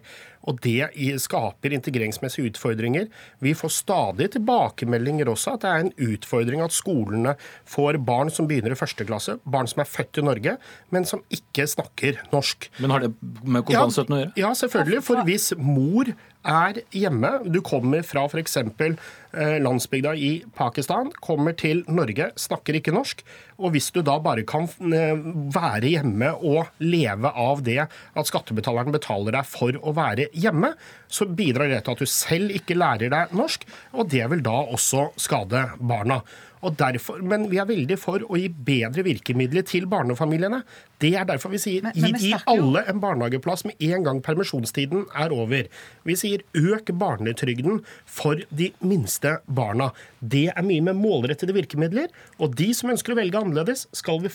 Og det skaper integreringsmessige utfordringer. Vi får stadig tilbakemeldinger også at det er en utfordring at skolene får barn som begynner i første klasse, barn som er født i Norge, men som ikke snakker norsk. Men har det med kontantstøtten å gjøre? Ja, selvfølgelig. For hvis mor er hjemme, du kommer fra f.eks. Eh, landsbygda i Pakistan, kommer til Norge, snakker ikke norsk, og hvis du da bare kan eh, være hjemme og leve av det at skattebetaleren betaler deg for å være hjemme, så bidrar det til at du selv ikke lærer deg norsk, og det vil da også skade barna. Og derfor, men vi er veldig for å gi bedre virkemidler til barnefamiliene. Det er derfor vi sier Men- gi men vi de alle en barnehageplass med en gang permisjonstiden er over. Vi sier øk barnetrygden for de minste barna. Det er mye med målrettede virkemidler. Og de som ønsker å velge annerledes, skal vi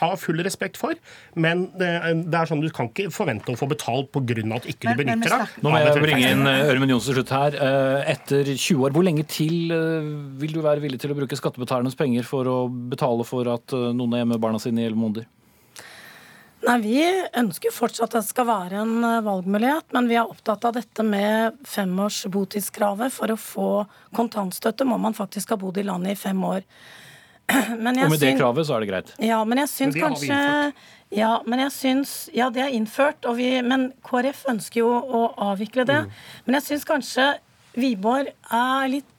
ha full respekt for. Men det, er- det er sånn du kan ikke forvente å få betalt pga. at ikke Men- du benytter deg. Nå må jeg bringe inn eh, Ørmen Johnsen til slutt her. Eh, Etter 20 år, hvor lenge til eh, vil du være villig til å bruke skattebetalernes penger for å betale for at eh, noen er hjemme med barna sine i 11 måneder? Nei, Vi ønsker fortsatt at det skal være en eh, valgmulighet, men vi er opptatt av dette med femårs botidskravet. For å få kontantstøtte må man faktisk ha bodd i landet i fem år. Men jeg Og med det kravet så er det greit. Ja, men jeg syns Men kanskje ja, men jeg syns, ja, det er innført, og vi, men KrF ønsker jo å avvikle det. Mm. Men jeg syns kanskje Wiborg er litt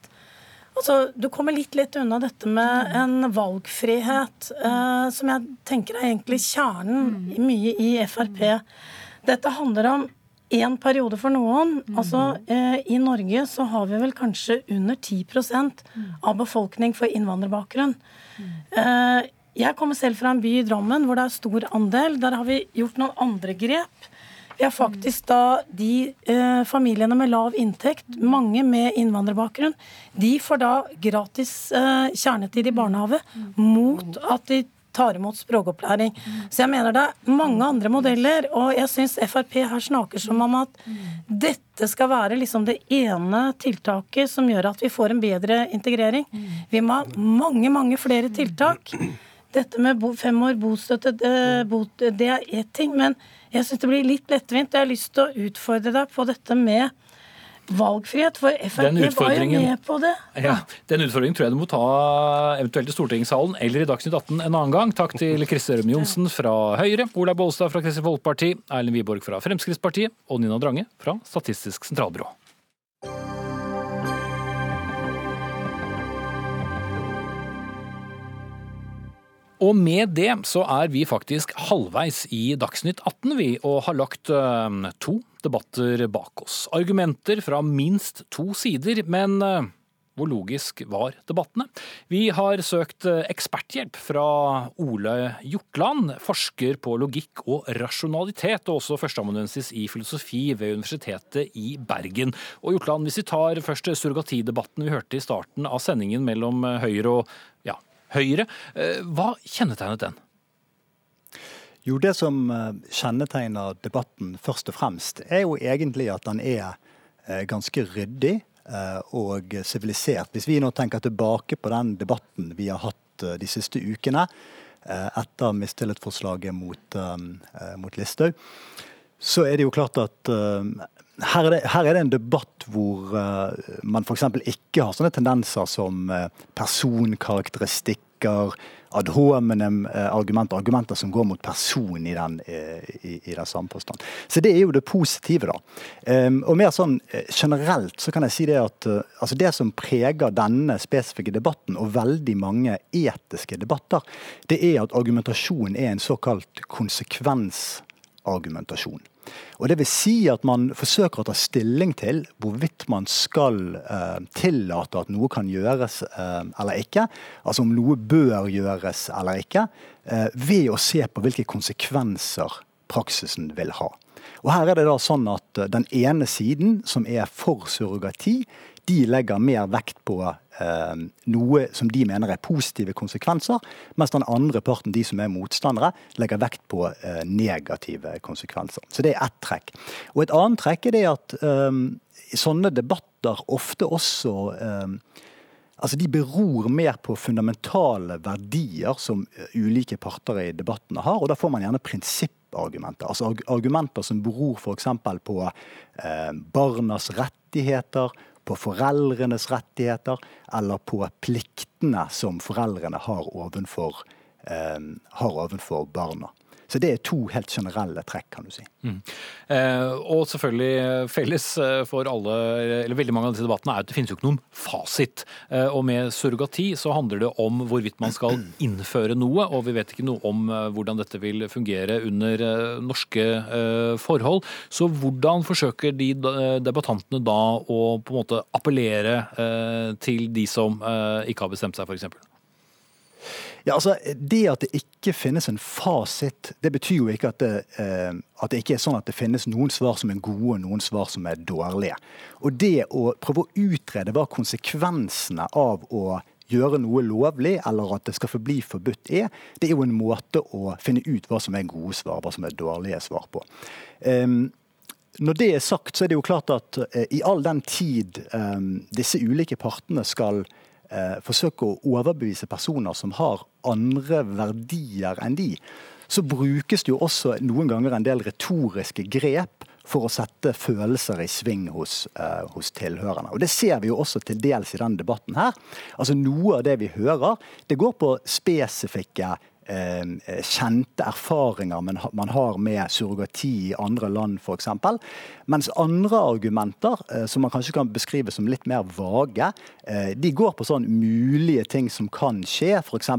Altså, Du kommer litt lett unna dette med en valgfrihet, eh, som jeg tenker er egentlig kjernen i mye i Frp. Dette handler om én periode for noen. Altså, eh, I Norge så har vi vel kanskje under 10 av befolkning for innvandrerbakgrunn. Eh, jeg kommer selv fra en by i Drammen hvor det er stor andel. Der har vi gjort noen andre grep. Har faktisk da de eh, familiene med lav inntekt, mange med innvandrerbakgrunn, de får da gratis eh, kjernetid i barnehage mot at de tar imot språkopplæring. Så jeg mener det er mange andre modeller, og jeg syns Frp her snakker som om at dette skal være liksom det ene tiltaket som gjør at vi får en bedre integrering. Vi må ha mange, mange flere tiltak. Dette med fem år bostøtte, det, det er én ting. men jeg syns det blir litt lettvint. Jeg har lyst til å utfordre deg på dette med valgfrihet, for Frp var jo med på det. Ja, Den utfordringen tror jeg du må ta eventuelt i stortingssalen eller i Dagsnytt 18 en annen gang. Takk til Chris Ørmen Johnsen fra Høyre, Olaug Bollestad fra Kristelig Folkeparti, Erlend Wiborg fra Fremskrittspartiet og Nina Drange fra Statistisk sentralbyrå. Og med det så er vi faktisk halvveis i Dagsnytt 18, vi, og har lagt uh, to debatter bak oss. Argumenter fra minst to sider, men uh, hvor logisk var debattene? Vi har søkt uh, eksperthjelp fra Ole Hjortland, forsker på logikk og rasjonalitet, og også førsteamanuensis i filosofi ved Universitetet i Bergen. Og Hjortland, hvis vi tar først surrogatidebatten vi hørte i starten av sendingen mellom Høyre og Høyre. Eh, hva kjennetegnet den? Jo, Det som eh, kjennetegner debatten først og fremst, er jo egentlig at den er eh, ganske ryddig og sivilisert. Hvis vi nå tenker tilbake på den debatten vi har hatt de siste ukene etter mistillitsforslaget mot, mot Listhaug, så er det jo klart at her er, det, her er, det, en debatt hvor uh, man f.eks. ikke har sånne tendenser som uh, personkarakteristikker, ad hominem uh, argumenter, argumenter som går mot person i den, i, i den samme påstand. Så det er jo det positive, da. Um, og mer sånn generelt så kan jeg si det at altså det som preger denne spesifikke debatten, og veldig mange etiske debatter, det er at argumentasjon er en såkalt konsekvensargumentasjon. Og Det vil si at man forsøker å ta stilling til hvorvidt man skal eh, tillate at noe kan gjøres eh, eller ikke. Altså om noe bør gjøres eller ikke. Eh, ved å se på hvilke konsekvenser praksisen vil ha. Og her er det da sånn at eh, Den ene siden, som er for surrogati, de legger mer vekt på noe som de mener er positive konsekvenser, mens den andre parten, de som er motstandere, legger vekt på eh, negative konsekvenser. Så det er ett trekk. Og et annet trekk er det at eh, sånne debatter ofte også eh, Altså, De beror mer på fundamentale verdier som eh, ulike parter i debattene har. og Da får man gjerne prinsippargumenter. Altså Argumenter som beror f.eks. på eh, barnas rettigheter, på foreldrenes rettigheter eller på pliktene som foreldrene har overfor, eh, har overfor barna. Så det er to helt generelle trekk, kan du si. Mm. Eh, og selvfølgelig felles eh, for alle, eller veldig mange av disse debattene er at det finnes jo ikke noen fasit. Eh, og med surrogati så handler det om hvorvidt man skal innføre noe, og vi vet ikke noe om eh, hvordan dette vil fungere under eh, norske eh, forhold. Så hvordan forsøker de debattantene da å på en måte appellere til de som ikke har bestemt seg, f.eks.? Ja, altså, Det at det ikke finnes en fasit, det betyr jo ikke at det, eh, at det ikke er sånn at det finnes noen svar som er gode og noen svar som er dårlige. Og det å prøve å utrede hva konsekvensene av å gjøre noe lovlig, eller at det skal forbli forbudt er, det er jo en måte å finne ut hva som er gode svar, hva som er dårlige svar på. Um, når det er sagt, så er det jo klart at uh, i all den tid um, disse ulike partene skal eh, forsøke å overbevise personer som har andre verdier enn de, så brukes det jo også noen ganger en del retoriske grep for å sette følelser i sving hos, eh, hos, tilhørerne. Og Det ser vi jo også til dels i denne debatten her. Altså Noe av det vi hører, det går på spesifikke kjente erfaringer man, har med surrogati i andre land f.eks. Mens andre argumenter, eh, som man kanskje kan beskrive som litt mer vage, eh, de går på sånn mulige ting som kan skje. F.eks.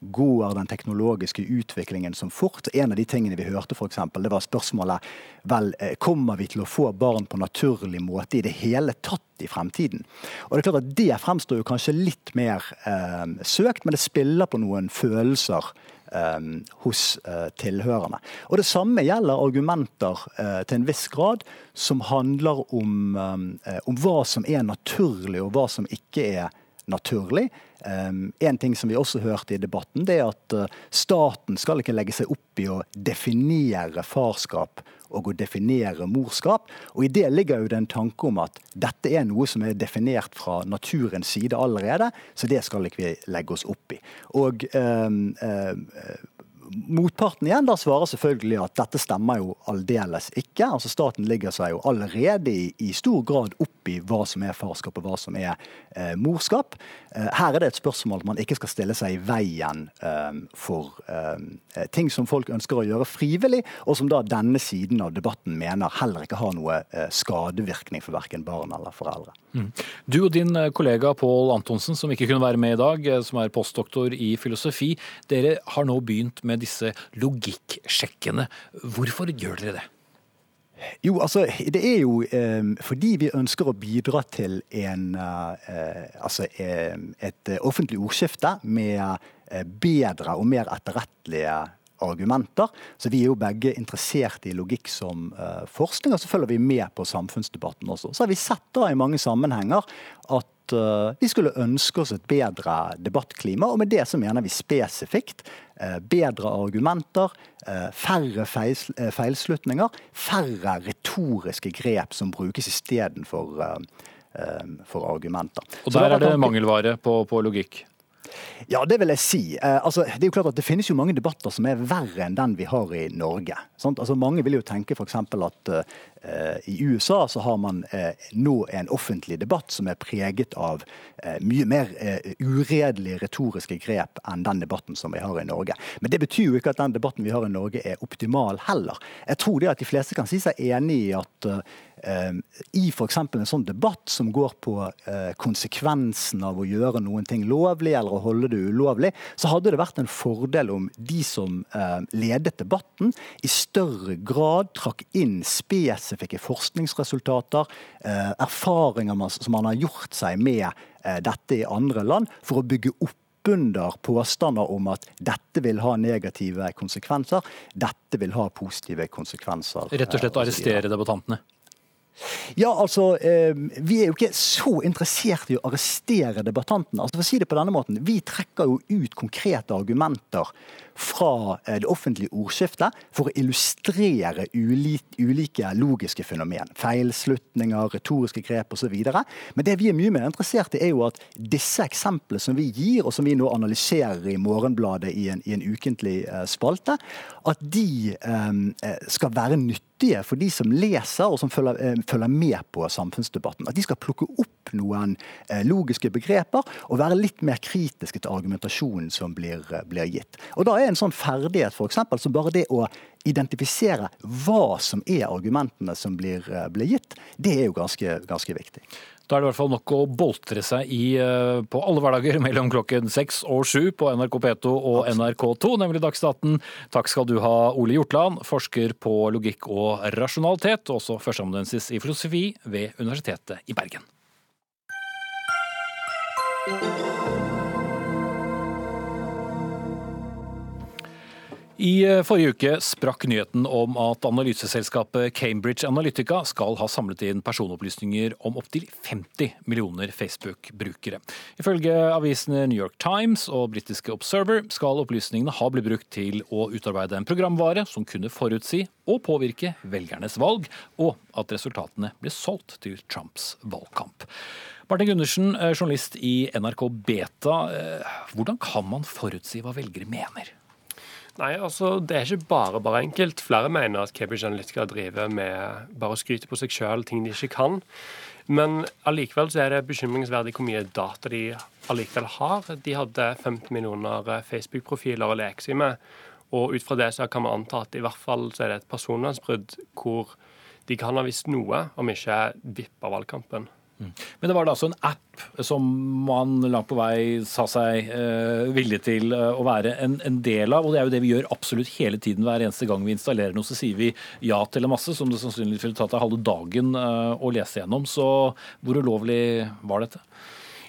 går den teknologiske utviklingen som fort. En av de tingene vi hørte for eksempel, det var spørsmålet vel, eh, kommer vi til å få barn på naturlig måte i det hele tatt i fremtiden. Og Det er klart at det fremstår jo kanskje litt mer eh, søkt, men det spiller på noen følelser eh, hos eh, tilhørerne. Og Det samme gjelder argumenter eh, til en viss grad som handler om, eh, om hva som er naturlig og hva som ikke er naturlig. En ting som vi også hørte i debatten, det er at staten skal ikke legge seg opp i å definere farskap og å definere morskap. Og I det ligger jo det en tanke om at dette er noe som er definert fra naturens side allerede, så det skal ikke vi legge oss opp i. Og eh, øh, Motparten igjen da svarer selvfølgelig at dette stemmer jo aldeles ikke. Altså Staten ligger seg jo allerede i, i stor grad opp i hva som er farskap og hva som er eh, morskap. Eh, her er det et spørsmål at man ikke skal stille seg i veien eh, for eh, ting som folk ønsker å gjøre frivillig, og som da denne siden av debatten mener heller ikke har noe eh, skadevirkning for verken barn eller foreldre. Mm. Du og din eh, kollega Pål Antonsen, som ikke kunne være med i dag, som er postdoktor i filosofi, dere har nå begynt med disse logikksjekkene. Hvorfor gjør dere det? Jo, altså, Det er jo eh, fordi vi ønsker å bidra til en, eh, altså, eh, et offentlig ordskifte med eh, bedre og mer etterrettelige argumenter. Så vi er jo begge interessert i logikk som uh, forskning, og så følger vi med på samfunnsdebatten også. Så har vi sett da i mange sammenhenger at uh, vi skulle ønske oss et bedre debattklima. Og med det så mener vi spesifikt uh, bedre argumenter, færre feilslutninger, færre retoriske grep som brukes istedenfor for argumenter. Og der er det mangelvare på, på logikk? Ja, det vil jeg si. Eh, altså, det er jo klart at det finnes jo mange debatter som er verre enn den vi har i Norge. Altså, mange vil jo tenke f.eks. at eh, i USA så har man eh, nå en offentlig debatt som er preget av uh, mye mer uredelige retoriske grep enn den debatten som vi har i Norge. Men det betyr jo ikke at den debatten vi har i Norge er optimal heller. Jeg tror det at de fleste kan si seg enig i at i f.eks. en sånn debatt som går på konsekvensen av å gjøre noen ting lovlig eller å holde det ulovlig, så hadde det vært en fordel om de som ledet debatten, i større grad trakk inn spesifikke forskningsresultater, eh, erfaringer som man har gjort seg med eh, dette i andre land, for å bygge opp under påstander om at dette vil ha negative konsekvenser, dette vil ha positive konsekvenser. Rett og slett eh, arrestere debattantene? Ja, altså, eh, Vi er jo ikke så interessert i å arrestere debattantene. Altså, for å si det på denne måten, Vi trekker jo ut konkrete argumenter fra eh, det offentlige ordskiftet for å illustrere ulike, ulike logiske fenomen. Feilslutninger, retoriske grep osv. Men det vi er mye mer interessert i, er jo at disse eksemplene som vi gir, og som vi nå analyserer i Morgenbladet i en, i en ukentlig eh, spalte, at de eh, skal være nyttige nyttige for de som leser og som følger, eh, følger, med på samfunnsdebatten. At de skal plukke opp noen eh, logiske begreper og være litt mer kritiske til argumentasjonen som blir, eh, blir gitt. Og Da er en sånn ferdighet for eksempel, som bare det å identifisere hva som er argumentene som blir, blir gitt, det er jo ganske, ganske viktig. Da er det i hvert fall nok å boltre seg i eh, på alle hverdager mellom klokken seks og sju på NRK P2 og NRK2, nemlig Dagsnytt 18. Takk skal du ha, Ole Hjortland, forsker på logikk og rasjonalitet, og også førsteamanuensis i filosofi ved Universitetet i Bergen. I eh, forrige uke sprakk nyheten om at analyseselskapet Cambridge Analytica skal ha samlet inn personopplysninger om opptil 50 millioner Facebook-brukere. Ifølge avisene New York Times og britiske Observer skal opplysningene ha blitt brukt til å utarbeide en programvare som kunne forutsi og påvirke velgernes valg, og at resultatene ble solgt til Trumps valgkamp. Martin Gundersen, eh, journalist i NRK Beta. Eh, hvordan kan man forutsi hva velgere mener? Nei, altså Det er ikke bare bare enkelt. Flere mener at Cambridge Analytica driver med bare å skryte på seg sjøl ting de ikke kan. Men allikevel så er det bekymringsverdig hvor mye data de allikevel har. De hadde 15 millioner eh, Facebook-profiler å leke seg med. Og ut fra det så kan vi anta at i hvert fall så er det et personvernsbrudd hvor de kan ha visst noe, om ikke vippa valgkampen. Men det var da altså en app som man langt på vei sa seg eh, villig til eh, å være en, en, del av. Og det er jo det vi gjør absolutt hele tiden. Hver eneste gang vi installerer noe, så sier vi ja til en masse som det sannsynligvis ville tatt deg halve dagen eh, å lese gjennom. Så hvor ulovlig var dette?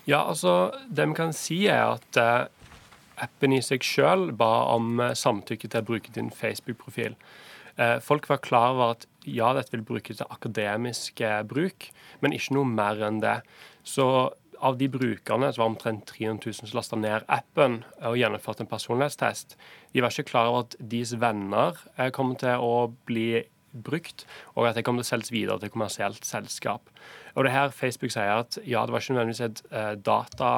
Ja, altså Det vi kan si, er at eh, appen i seg sjøl ba om eh, samtykke til å bruke din Facebook-profil. Eh, folk var klar over at ja, dette vil brukes til akademisk bruk, men ikke noe mer enn det. Så av de brukerne så var omtrent 300 000 som lasta ned appen og gjennomførte en personlighetstest. De var ikke klar over at deres venner eh, kom til å bli brukt, og at det kommer til å selges videre til kommersielt selskap. Og det her Facebook sier at ja, det var ikke nødvendigvis et eh, data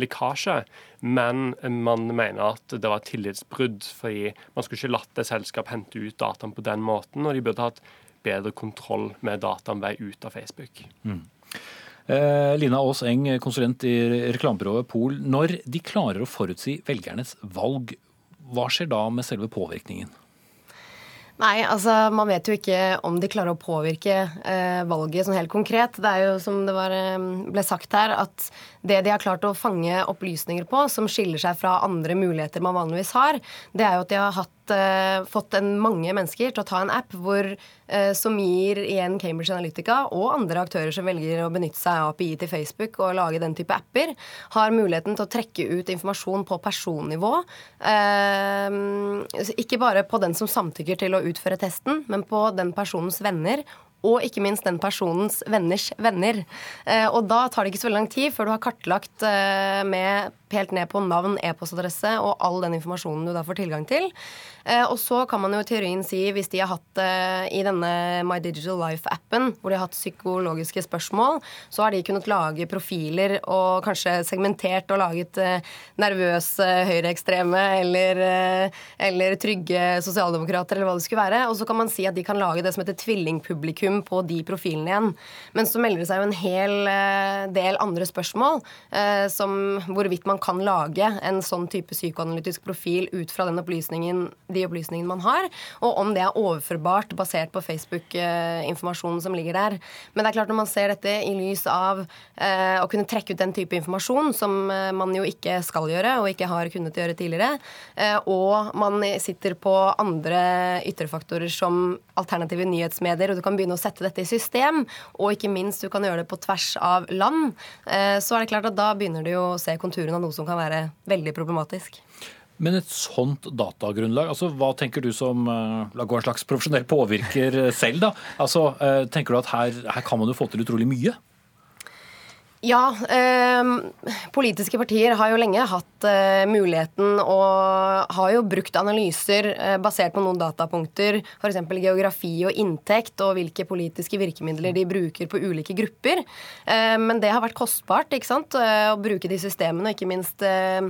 lekkasje, men man mener at det var tillitsbrudd. fordi man skulle ikke latt et selskap hente ut dataen på den måten, og de burde hatt bedre kontroll med dataen vei ut av Facebook. Mm. Eh, Lina Aas Eng, konsulent i reklamebyrået Pol. Når de klarer å forutsi velgernes valg, hva skjer da med selve påvirkningen? Nei, altså man vet jo ikke om de klarer å påvirke eh, valget sånn helt konkret. Det er jo som det var, eh, ble sagt her, at det de har klart å fange opplysninger på, som skiller seg fra andre muligheter man vanligvis har, det er jo at de har hatt uh, fått en, mange mennesker til å ta en app hvor, uh, som gir igjen Cambridge Analytica og andre aktører som velger å benytte seg av API til Facebook og lage den type apper, har muligheten til å trekke ut informasjon på personnivå. Uh, ikke bare på den som samtykker til å utføre testen, men på den personens venner og ikke minst den personens venners venner. og da tar det ikke så veldig lang tid før du har kartlagt med helt ned på navn, e-postadresse og all den informasjonen du da får tilgang til. Eh, og så kan man jo i teorien si, hvis de har hatt eh, i denne My Digital Life-appen, hvor de har hatt psykologiske spørsmål, så har de kunnet lage profiler og kanskje segmentert og laget eh, nervøse høyreekstreme eller, eller trygge sosialdemokrater eller hva det skulle være. Og så kan man si at de kan lage det som heter tvillingpublikum på de profilene igjen. Men så melder det seg jo en hel del andre spørsmål, som hvorvidt man kan lage en sånn type psykoanalytisk profil ut fra den opplysningen, de opplysningene man har, og om det er overførbart basert på Facebook-informasjonen som ligger der. Men det er klart når man ser dette i lys av eh, å kunne trekke ut den type informasjon, som eh, man jo ikke skal gjøre og ikke har kunnet gjøre tidligere, eh, og man sitter på andre ytrefaktorer som alternative nyhetsmedier, og du kan begynne å sette dette i system, og ikke minst du kan gjøre det på tvers av land, eh, så er det klart at da begynner du å se konturene av noe som kan være veldig problematisk. Men et sånt datagrunnlag, altså hva tenker du som uh, la gå en slags profesjonell påvirker selv, da? Altså, uh, Tenker du at her, her kan man jo få til utrolig mye? Ja, eh, politiske partier har jo lenge hatt eh, muligheten og har jo brukt analyser eh, basert på noen datapunkter, f.eks. geografi og inntekt og hvilke politiske virkemidler de bruker på ulike grupper. Eh, men det har vært kostbart ikke sant? Eh, å bruke de systemene og ikke minst eh,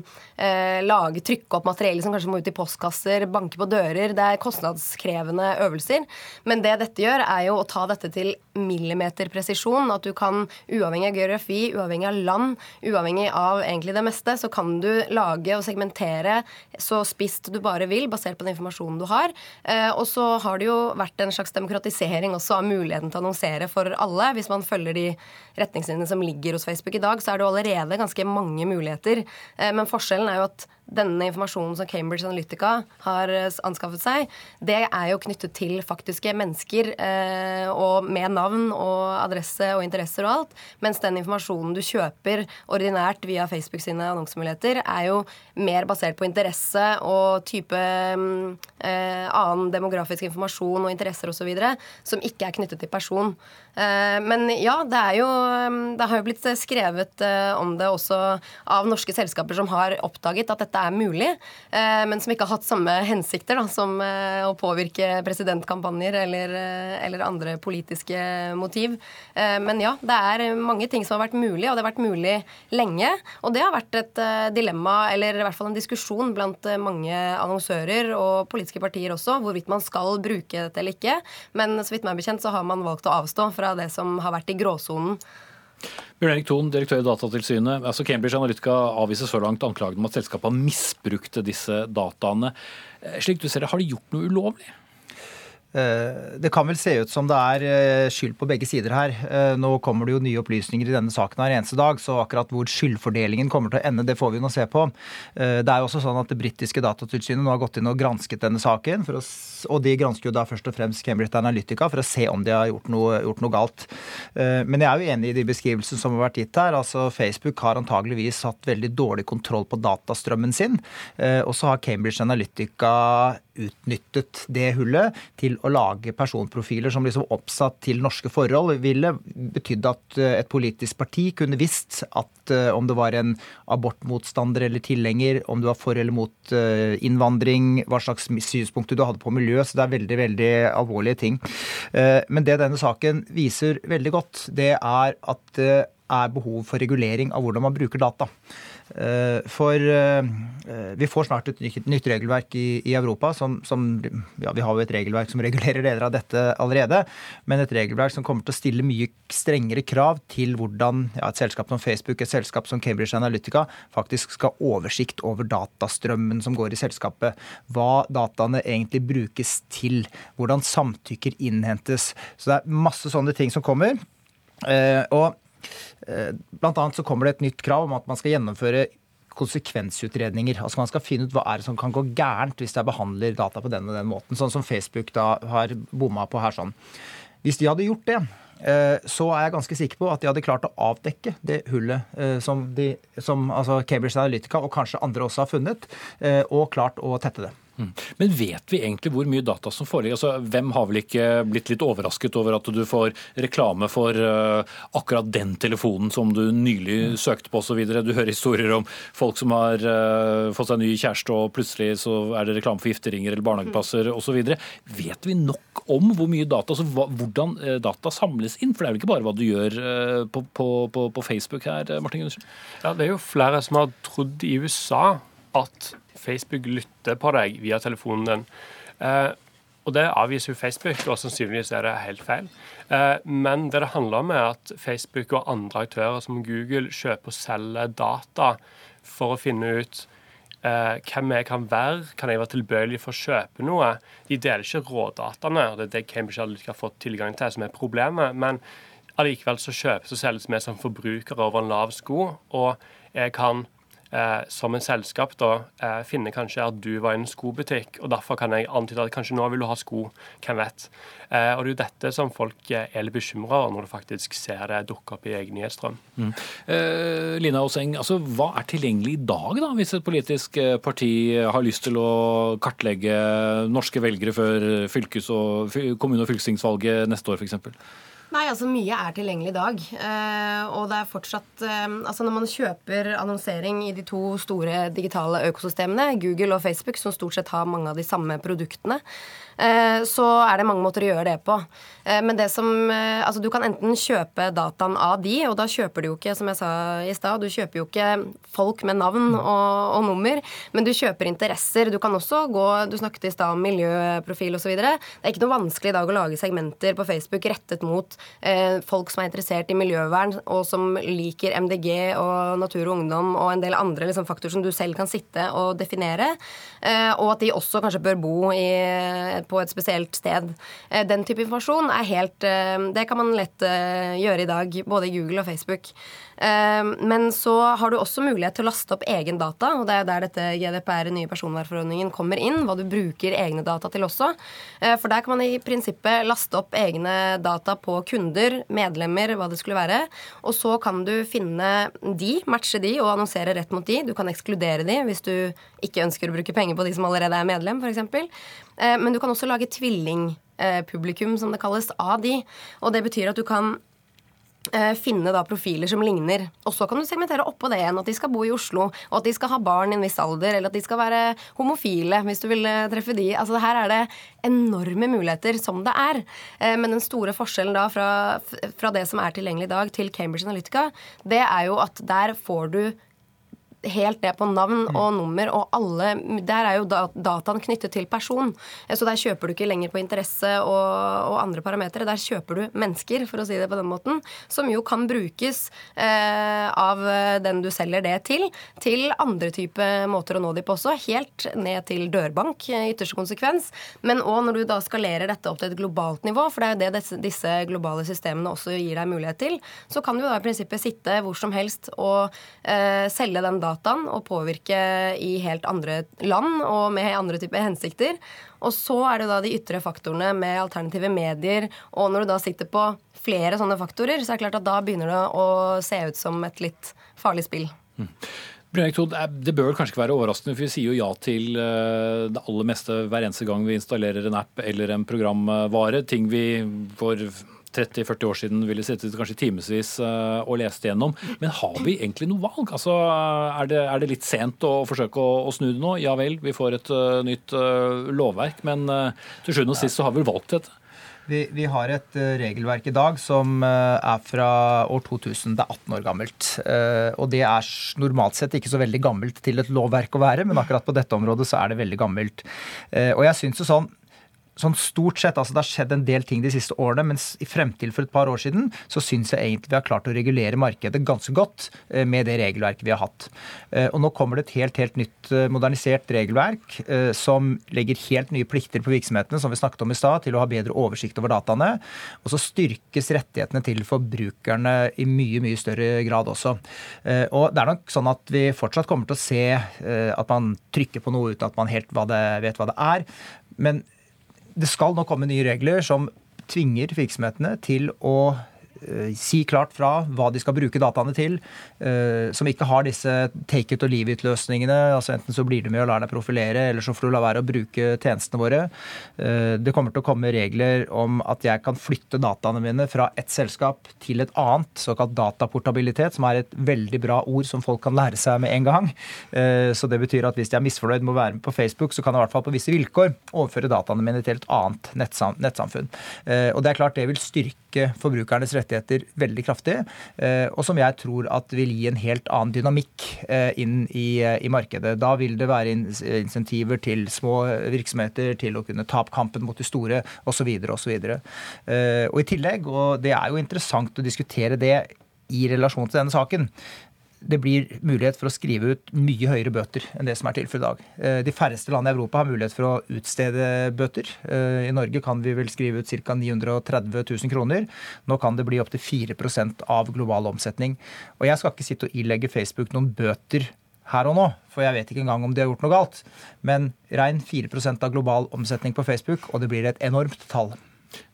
lage, trykke opp materiell som kanskje må ut i postkasser, banke på dører. Det er kostnadskrevende øvelser. Men det dette gjør, er jo å ta dette til millimeterpresisjon. At du kan, uavhengig av geografi uavhengig av land, uavhengig av egentlig det meste, så kan du lage og segmentere så spisst du bare vil, basert på den informasjonen du har. Eh, og så har det jo vært en slags demokratisering også av muligheten til å annonsere for alle. Hvis man følger de retningslinjene som ligger hos Facebook i dag, så er det allerede ganske mange muligheter. Eh, men forskjellen er jo at denne informasjonen som Cambridge Analytica har eh, anskaffet seg, det er jo knyttet til faktiske mennesker eh, og med navn og adresse og interesser og alt. Mens den informasjonen du kjøper ordinært via Facebook sine annonsemuligheter, er jo mer basert på interesse og type mm, eh, annen demografisk informasjon og interesser osv. som ikke er knyttet til person. Eh, men ja, det jo mm, Det har jo blitt skrevet eh, om det også av norske selskaper som har oppdaget at dette er mulig, eh, men som ikke har hatt samme hensikter da, som eh, å påvirke presidentkampanjer eller, eller, andre politiske motiv. Men ja, det er mange ting som har vært mulig, og det har vært mulig lenge. Og det har vært et dilemma, eller i hvert fall en diskusjon blant mange annonsører og politiske partier også, hvorvidt man skal bruke dette eller ikke. Men så vidt meg bekjent så har man valgt å avstå fra det som har vært i gråsonen. Bjørn Erik Thon, direktør i Datatilsynet. Altså Cambridge Analytica avviser så langt anklagen om at selskapet har misbrukt disse dataene. Slik du ser det, har de gjort noe ulovlig? Eh, det kan vel se ut som det er eh, skyld på begge sider her. Eh, nå kommer det jo nye opplysninger i denne saken hver eneste dag, så akkurat hvor skyldfordelingen kommer til å ende, det får vi nå se på. Det er jo også sånn at Det britiske datatilsynet nå har gått inn og gransket denne saken. Å, og de gransker jo da først og fremst Cambridge Analytica for å se om de har gjort noe, gjort noe galt. Men jeg er jo enig i de beskrivelsene som har vært gitt her. Altså Facebook har antageligvis hatt veldig dårlig kontroll på datastrømmen sin. Og så har Cambridge Analytica utnyttet det hullet til å lage personprofiler som liksom oppsatt til norske forhold, ville betydd at eh, et politisk parti kunne visst at eh, om det var en abortmotstander eller tilhenger, om du var for eller mot eh, innvandring, hva slags synspunkter du hadde på miljø. Så det er veldig, veldig alvorlige ting. Men det denne saken viser veldig godt, det er at det er behov for regulering av hvordan man bruker data. Eh, for eh, vi får snart et nytt regelverk i, Europa. Som, som, ja, vi har jo et regelverk som regulerer deler av dette allerede. Men et regelverk som kommer til å stille mye strengere krav til hvordan ja, et selskap som Facebook, et selskap som Cambridge Analytica, faktisk skal ha oversikt over datastrømmen som går i selskapet. Hva dataene egentlig brukes til. Hvordan samtykker innhentes. Så det er masse sånne ting som kommer. Eh, og Eh, blant annet så kommer det et nytt krav om at man skal gjennomføre konsekvensutredninger. Altså Man skal finne ut hva er det som kan gå gærent hvis jeg behandler data på den og den måten. Sånn som Facebook da har bomma på her sånn. Hvis de hadde gjort det, eh, så er jeg ganske sikker på at de hadde klart å avdekke det hullet eh, som, de, som altså Cambridge Analytica og kanskje andre også har funnet, og klart å tette det. Men vet vi egentlig hvor mye data som foreligger? Altså, hvem har vel ikke blitt litt overrasket over at du får reklame for uh, akkurat den telefonen som du nylig søkte på osv.? Du hører historier om folk som har uh, fått seg ny kjæreste og plutselig så er det reklame for gifteringer eller barnehageplasser osv. Vet vi nok om hvor mye data, altså hvordan uh, data samles inn? For det er vel ikke bare hva du gjør på, på, på, Facebook her, Martin Gundersen? Ja, det er jo flere som har trodd i USA at Facebook lytter på deg via telefonen din. Eh, og det avviser jo Facebook, og sannsynligvis er det helt feil. Eh, men det det handler om, er at Facebook og andre aktører som Google kjøper og selger data for å finne ut eh, hvem jeg kan være, kan jeg være tilbøyelig for å kjøpe noe. De deler ikke rådataene, og det er det Cambridge Analytica har fått tilgang til, som er problemet. Men allikevel så kjøpes og selges vi som forbrukere over en lav sko, og jeg kan eh, som en selskap da eh, finner kanskje at du var i en skobutikk, og derfor kan jeg antyde at kanskje nå vil du ha sko. Hvem vet. Eh, og det er jo dette som folk eh, er litt bekymra over når du faktisk ser det dukke opp i egen nyhetsstrøm. Mm. Eh, Lina Åseng, altså, hva er tilgjengelig i dag, da, hvis et politisk eh, parti har lyst til å kartlegge norske velgere før fylkes- og, kommune- og fylkestingsvalget neste år, f.eks.? Nei, altså Mye er tilgjengelig i dag. Eh, og det er fortsatt eh, Altså Når man kjøper annonsering i de to store digitale økosystemene, Google og Facebook, som stort sett har mange av de samme produktene, så er det mange måter å gjøre det på. Eh, men det som eh, Altså, du kan enten kjøpe dataen av de, og da kjøper du jo ikke, som jeg sa i stad, du kjøper jo ikke folk med navn og, og, nummer, men du kjøper interesser. Du kan også gå Du snakket i stad om miljøprofil osv. Det er ikke noe vanskelig i dag å lage segmenter på Facebook rettet mot eh, folk som er interessert i miljøvern, og som liker MDG og Natur og Ungdom og en del andre liksom, faktorer som du selv kan sitte og definere. Eh, og at de også kanskje bør bo i på et spesielt sted. Eh, den type informasjon er helt eh, Det kan man lett eh, gjøre i dag, både i Google og Facebook. Men så har du også mulighet til å laste opp egen data, og det er der dette GDPR, nye personvernforordningen, kommer inn. Hva du bruker egne data til også. For der kan man i prinsippet laste opp egne data på kunder, medlemmer, hva det skulle være. Og så kan du finne de, matche de og annonsere rett mot de. Du kan ekskludere de hvis du ikke ønsker å bruke penger på de som allerede er medlem, f.eks. Eh, men du kan også lage tvillingpublikum, som det kalles, av de. Og det betyr at du kan Eh, finne da profiler som ligner. Og så kan du segmentere oppå det igjen at de skal bo i Oslo, og at de skal ha barn i en viss alder, eller at de skal være homofile, hvis du vil eh, treffe de. Altså Her er det enorme muligheter som det er. Eh, men den store forskjellen da fra, fra det som er tilgjengelig i dag, til Cambridge Analytica, det er jo at der får du helt ned på navn og mm. nummer, og alle Der er jo dataen knyttet til person. Så der kjøper du ikke lenger på interesse og, og andre parametere. Der kjøper du mennesker, for å si det på den måten, som jo kan brukes eh, av den du selger det til, til andre type måter å nå de på også. Helt ned til dørbank, i ytterste konsekvens. Men òg når du da skalerer dette opp til et globalt nivå, for det er jo det disse, disse globale systemene også gir deg mulighet til, så kan du da i prinsippet sitte hvor som helst og eh, selge den dataen dataen og påvirke i helt andre land og med andre typer hensikter. Og så er det da de ytre faktorene med alternative medier. Og når du da sitter på flere sånne faktorer, så er det klart at da begynner det å se ut som et litt farlig spill. Mm. Det bør kanskje ikke være overraskende, for vi sier jo ja til eh, det aller meste hver eneste gang vi installerer en app eller en programvare. Ting vi får 30-40 år siden ville sittet kanskje timevis eh, og lest igjennom. Men har vi egentlig noe valg? Altså, er, det, er det litt sent å forsøke å, å, snu det nå? Ja vel, vi får et uh, nytt uh, lovverk, men uh, til sjuende og sist så har vi vel valgt dette. Vi, vi, har et regelverk i dag som er fra år 2000. Det er 18 år gammelt. Og det er normalt sett ikke så veldig gammelt til et lovverk å være, men akkurat på dette området så er det veldig gammelt. Og jeg synes jo sånn sånn stort sett, altså Det har skjedd en del ting de siste årene, mens i fremtid for et par år siden så syns jeg egentlig vi har klart å regulere markedet ganske godt eh, med det regelverket vi har hatt. Eh, og Nå kommer det et helt helt nytt eh, modernisert regelverk som legger helt nye plikter på virksomhetene, som vi snakket om i stad, til å ha bedre oversikt over dataene. Og så styrkes rettighetene til forbrukerne i mye mye større grad også. Og Det er nok sånn at vi fortsatt kommer til å se at man trykker på noe uten at man helt vet hva det er. Men det skal nå komme nye regler som tvinger virksomhetene til å si klart fra hva de skal bruke dataene til, eh, som ikke har disse take it or leave it-løsningene. altså Enten så blir du med og lar deg profilere, eller så får du la være å bruke tjenestene våre. Eh, det kommer til å komme regler om at jeg kan flytte dataene mine fra et selskap til et annet, såkalt dataportabilitet, som er et veldig bra ord som folk kan lære seg med en gang. Så det betyr at hvis jeg er misfornøyd med å være med på Facebook, så kan jeg i hvert fall på visse vilkår overføre dataene mine til et annet nettsamfunn. Og det er klart det vil styrke forbrukernes rettigheter rettigheter veldig kraftig, eh, og som jeg tror at vil gi en helt annen dynamikk eh, inn i, eh, i markedet. Da vil det være insentiver til små virksomheter til å kunne ta opp kampen mot de store osv. osv. Og i tillegg, og det er jo interessant å diskutere det i relasjon til denne saken, det blir mulighet for å skrive ut mye høyere bøter enn det som er tilfellet i dag. Eh, de færreste land i Europa har mulighet for å utstede bøter. Eh, I Norge kan vi vel skrive ut ca. 930 000 kroner. Nå kan det bli opptil 4% av global omsetning. Og jeg skal ikke sitte og ilegge Facebook noen bøter her og nå, for jeg vet ikke engang om de har gjort noe galt. Men rein 4% av global omsetning på Facebook, og det blir et enormt tall.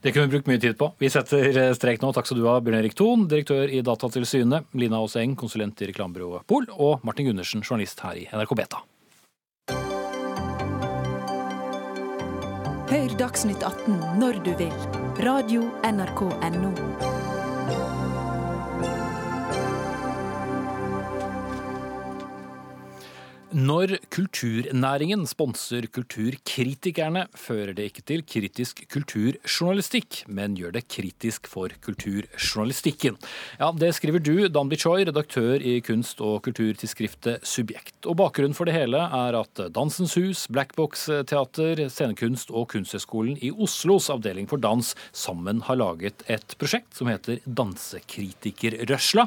Det kunne vi brukt mye tid på. Vi setter eh, strek nå. Takk skal du ha, Bjørn Erik Thon, direktør i Datatilsynet, Lina Aase Eng, konsulent i reklamebyrået Pol, og Martin Gundersen, journalist her i NRK Beta. Hør Dagsnytt 18 når du vil. Radio NRK Radio.nrk.no. Når kulturnæringen sponser kulturkritikerne, fører det ikke til kritisk kulturjournalistikk, men gjør det kritisk for kulturjournalistikken. Ja, Det skriver du, Dan Bichoy, redaktør i kunst- og kulturtidsskriftet Subjekt. Og Bakgrunnen for det hele er at Dansens Hus, Blackbox Teater, Scenekunst og Kunsthøgskolen i Oslos avdeling for dans sammen har laget et prosjekt som heter Dansekritikerrørsla.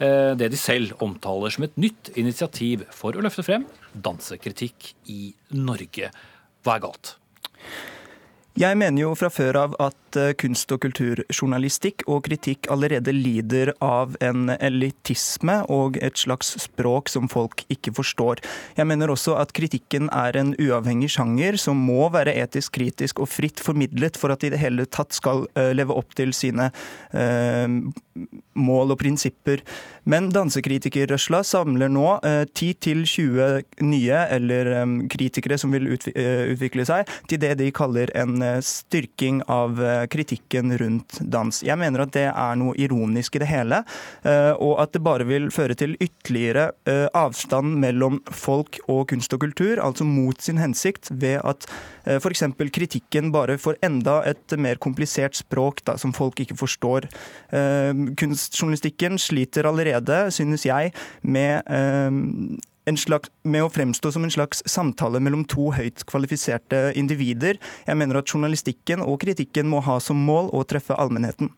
Eh, det de selv omtaler som et nytt initiativ for å løfte frem dansekritikk i Norge. Hva er galt? Jeg mener jo fra før av at eh, kunst- og kulturjournalistikk og kritikk allerede lider av en elitisme og et slags språk som folk ikke forstår. Jeg mener også at kritikken er en uavhengig sjanger som må være etisk kritisk og fritt formidlet for at de i det hele tatt skal eh, leve opp til sine eh, mål og prinsipper. Men dansekritikerrørsla samler nå 10-20 nye eller kritikere som vil utvikle seg, til det de kaller en en styrking av kritikken rundt dans. Jeg mener at det er noe ironisk i det hele, og at det bare vil føre til ytterligere avstand mellom folk og kunst og kultur, altså mot sin hensikt, ved at f.eks. kritikken bare får enda et mer komplisert språk da, som folk ikke forstår. Kunstjournalistikken sliter allerede, synes jeg, med slags, med å fremstå som en slags samtale mellom to høyt kvalifiserte individer. Jeg mener at journalistikken og kritikken må ha som mål å treffe allmennheten.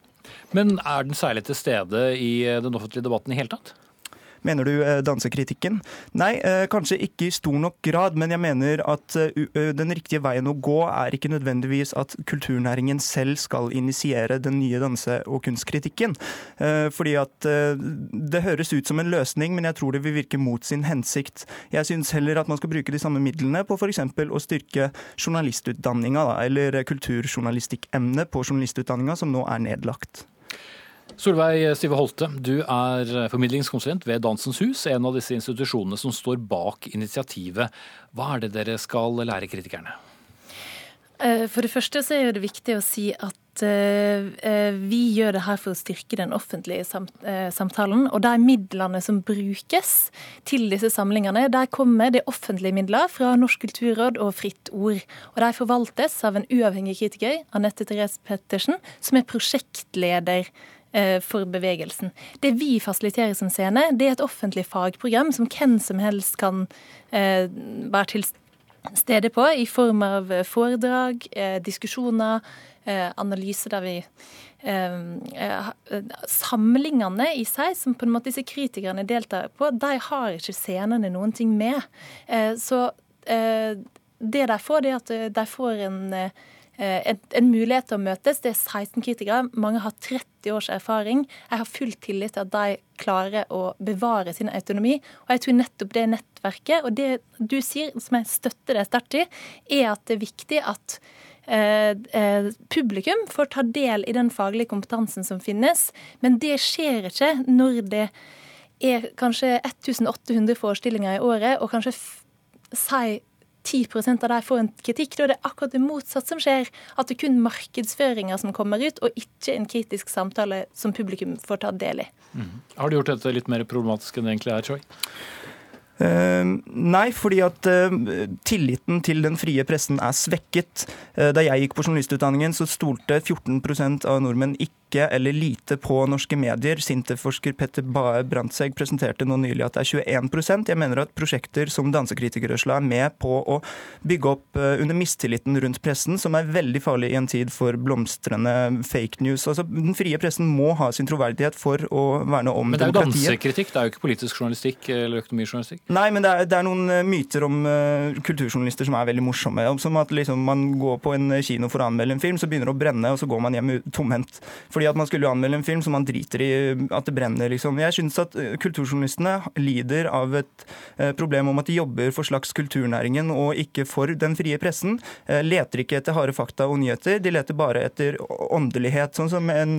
Men er den særlig til stede i den offentlige debatten i hele tatt? Mener du eh, dansekritikken? Nei, eh, kanskje ikke i stor nok grad, men jeg mener at eh, den riktige veien å gå er ikke nødvendigvis at kulturnæringen selv skal initiere den nye danse- og kunstkritikken. Fordi at det høres ut som en løsning, men jeg tror det vil virke mot sin hensikt. Jeg syns heller at man skal bruke de samme midlene på f.eks. å styrke journalistutdanninga, eller kulturjournalistikkemnet på journalistutdanninga, som nå er nedlagt. Solveig Stive Holte, du er formidlingskonsulent ved Dansens Hus, en av disse institusjonene som står bak initiativet. Hva er det dere skal lære kritikerne? Eh, for det første så er det viktig å si at eh, eh, vi gjør det her for å styrke den offentlige samtalen. Og de midlene som brukes til disse samlingene, der kommer det offentlige midler fra Norsk kulturråd og Fritt Ord. Og de forvaltes av en uavhengig kritiker, Anette Therese Pettersen, som er prosjektleder for bevegelsen. Det vi fasiliterer som scene, det er et offentlig fagprogram som hvem som helst kan eh, være til stede på, i form av eh, foredrag, diskusjoner, analyser der vi Samlingene i seg, som på en måte disse kritikerne deltar på, de har ikke scenene noen ting med. Så det de får, det er at de får en en, en, mulighet til å møtes. Det er 16 kritikere. Mange har 30 års erfaring. Jeg har full tillit til at de klarer å bevare sin autonomi. Og jeg tror nettopp det nettverket, og det du sier, som jeg støtter deg sterkt i, er at det er viktig at eh, eh, publikum får ta del i den faglige kompetansen som finnes. Men det skjer ikke når det er kanskje 1800 forestillinger i året, og kanskje si 10 av dem får en kritikk. Da er det akkurat det motsatte som skjer. At det er kun markedsføringer som kommer ut, og ikke en kritisk samtale som publikum får ta del i. Mm. Har du gjort dette litt mer problematisk enn det egentlig er, Choi? Uh, nei, fordi at uh, tilliten til den frie pressen er svekket. Uh, da jeg gikk på journalistutdanningen, så stolte 14% av nordmenn ikke ikke eller lite på norske medier. Sintef-forsker Petter Bae Brandtzæg presenterte nå nylig at det er 21% Jeg mener at prosjekter som Dansekritikerrørsla er med på å bygge opp eh, under mistilliten rundt pressen, som er veldig farlig i en tid for blomstrende fake news. Altså, Den frie pressen må ha sin troverdighet for å verne om demokratiet. Men det er jo dansekritikk, det er jo ikke politisk journalistikk eller økonomijournalistikk? Nei, men det er, det er noen eh, myter om uh, kulturjournalister som er veldig morsomme. Som at liksom, man går på en kino for å anmelde en film, så begynner det å brenne, og så går man hjem tomhendt. Fordi fordi at man skulle anmelde en film som man driter i at det brenner. liksom. Jeg syns at eh, kulturjournalistene lider av et eh, problem om at de jobber for slags kulturnæringen og ikke for den frie pressen. Eh, leter ikke etter harde fakta og nyheter, de leter bare etter åndelighet. Sånn som en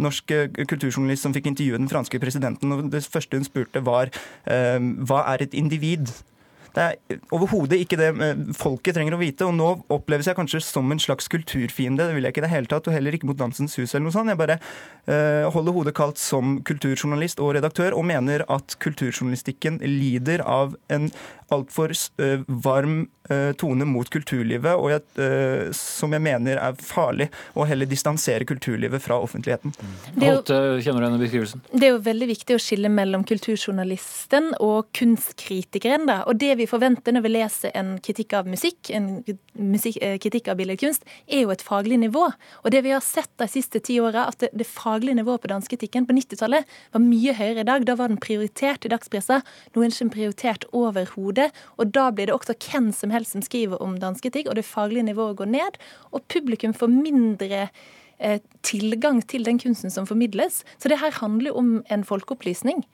norsk kulturjournalist som fikk intervjue den franske presidenten, og det første hun spurte var hva er et individ? Det er overhodet ikke det eh, folket trenger å vite. Og nå oppleves jeg kanskje som en slags kulturfiende. Det vil jeg ikke i det hele tatt, og heller ikke mot Dansens Hus eller noe sånt. Jeg bare uh, holder hodet kaldt som kulturjournalist og redaktør, og mener at kulturjournalistikken lider av en altfor uh, varm uh, tone mot kulturlivet, og jeg, uh, som jeg mener er farlig å heller distansere kulturlivet fra offentligheten. Det er, jo, kjenner du denne beskrivelsen? Det er jo veldig viktig å skille mellom kulturjournalisten og kunstkritikeren. Da. Og det vi forventer når vi leser en kritikk av musikk, en musikk, kritikk av billedkunst, er jo et faglig nivå. Og det vi har sett de siste ti åra, at det, det, faglige nivået på dansketikken på 90-tallet var mye høyere i dag. Da var den prioritert i dagspressa. Nå er den ikke prioritert overhodet det. Og da blir det også hvem som helst som skriver om dansketikk, og det faglige nivået går ned. Og publikum får mindre eh, tilgang til den kunsten som formidles. Så det her handler jo om en folkeopplysning.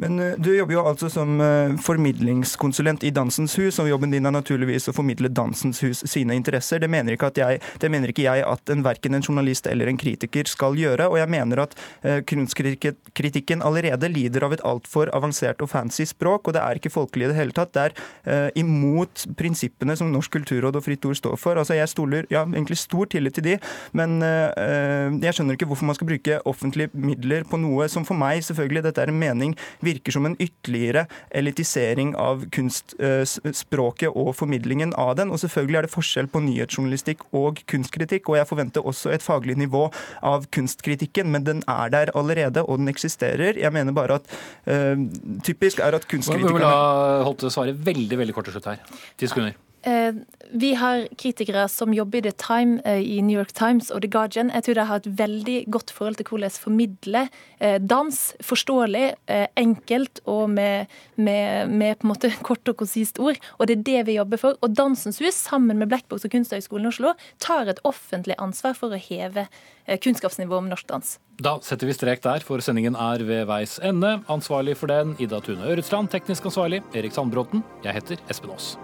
Men eh, du jobber jo altså som eh, formidlingskonsulent i Dansens Hus, og jobben din er naturligvis å formidle Dansens Hus sine interesser. Det mener ikke, jeg, det mener ikke jeg at en, verken en journalist eller en kritiker skal gjøre. Og jeg mener at eh, kunstkritikken allerede lider av et altfor avansert og fancy språk, og det er ikke folkelig i det hele tatt. Det er uh, imot prinsippene som Norsk kulturråd og Fritt Ord står for. Altså Jeg stoler ja, egentlig stor tillit til de, men uh, jeg skjønner ikke hvorfor man skal bruke offentlige midler på noe som for meg, selvfølgelig, dette er en mening, virker som en ytterligere elitisering av kunstspråket og formidlingen av den. Og selvfølgelig er det forskjell på nyhetsjournalistikk og kunstkritikk, og jeg forventer også et faglig nivå av kunstkritikken, men den er der allerede, og den eksisterer. Jeg mener bare at uh, typisk er at kunstkritikerne Vi vil la Holte svare veldig veldig kort til slutt her. Ti sekunder. Eh, vi har kritikere som jobber i The Time, eh, i New York Times og The Guardian. Jeg tror de har et veldig godt forhold til hvordan formidle eh, dans forståelig, enkelt og med, med, med, på en måte kort og konsist ord. Og det er det vi jobber for. Og Dansens Hus, sammen med Blackbox og Kunsthøgskolen i Oslo, tar et offentlig ansvar for å heve kunnskapsnivået om norsk dans. Da setter vi strek der, for sendingen er ved veis ende. Ansvarlig for den, Ida Tune Øretsland. Teknisk ansvarlig, Erik Sandbråten. Jeg heter Espen Aas.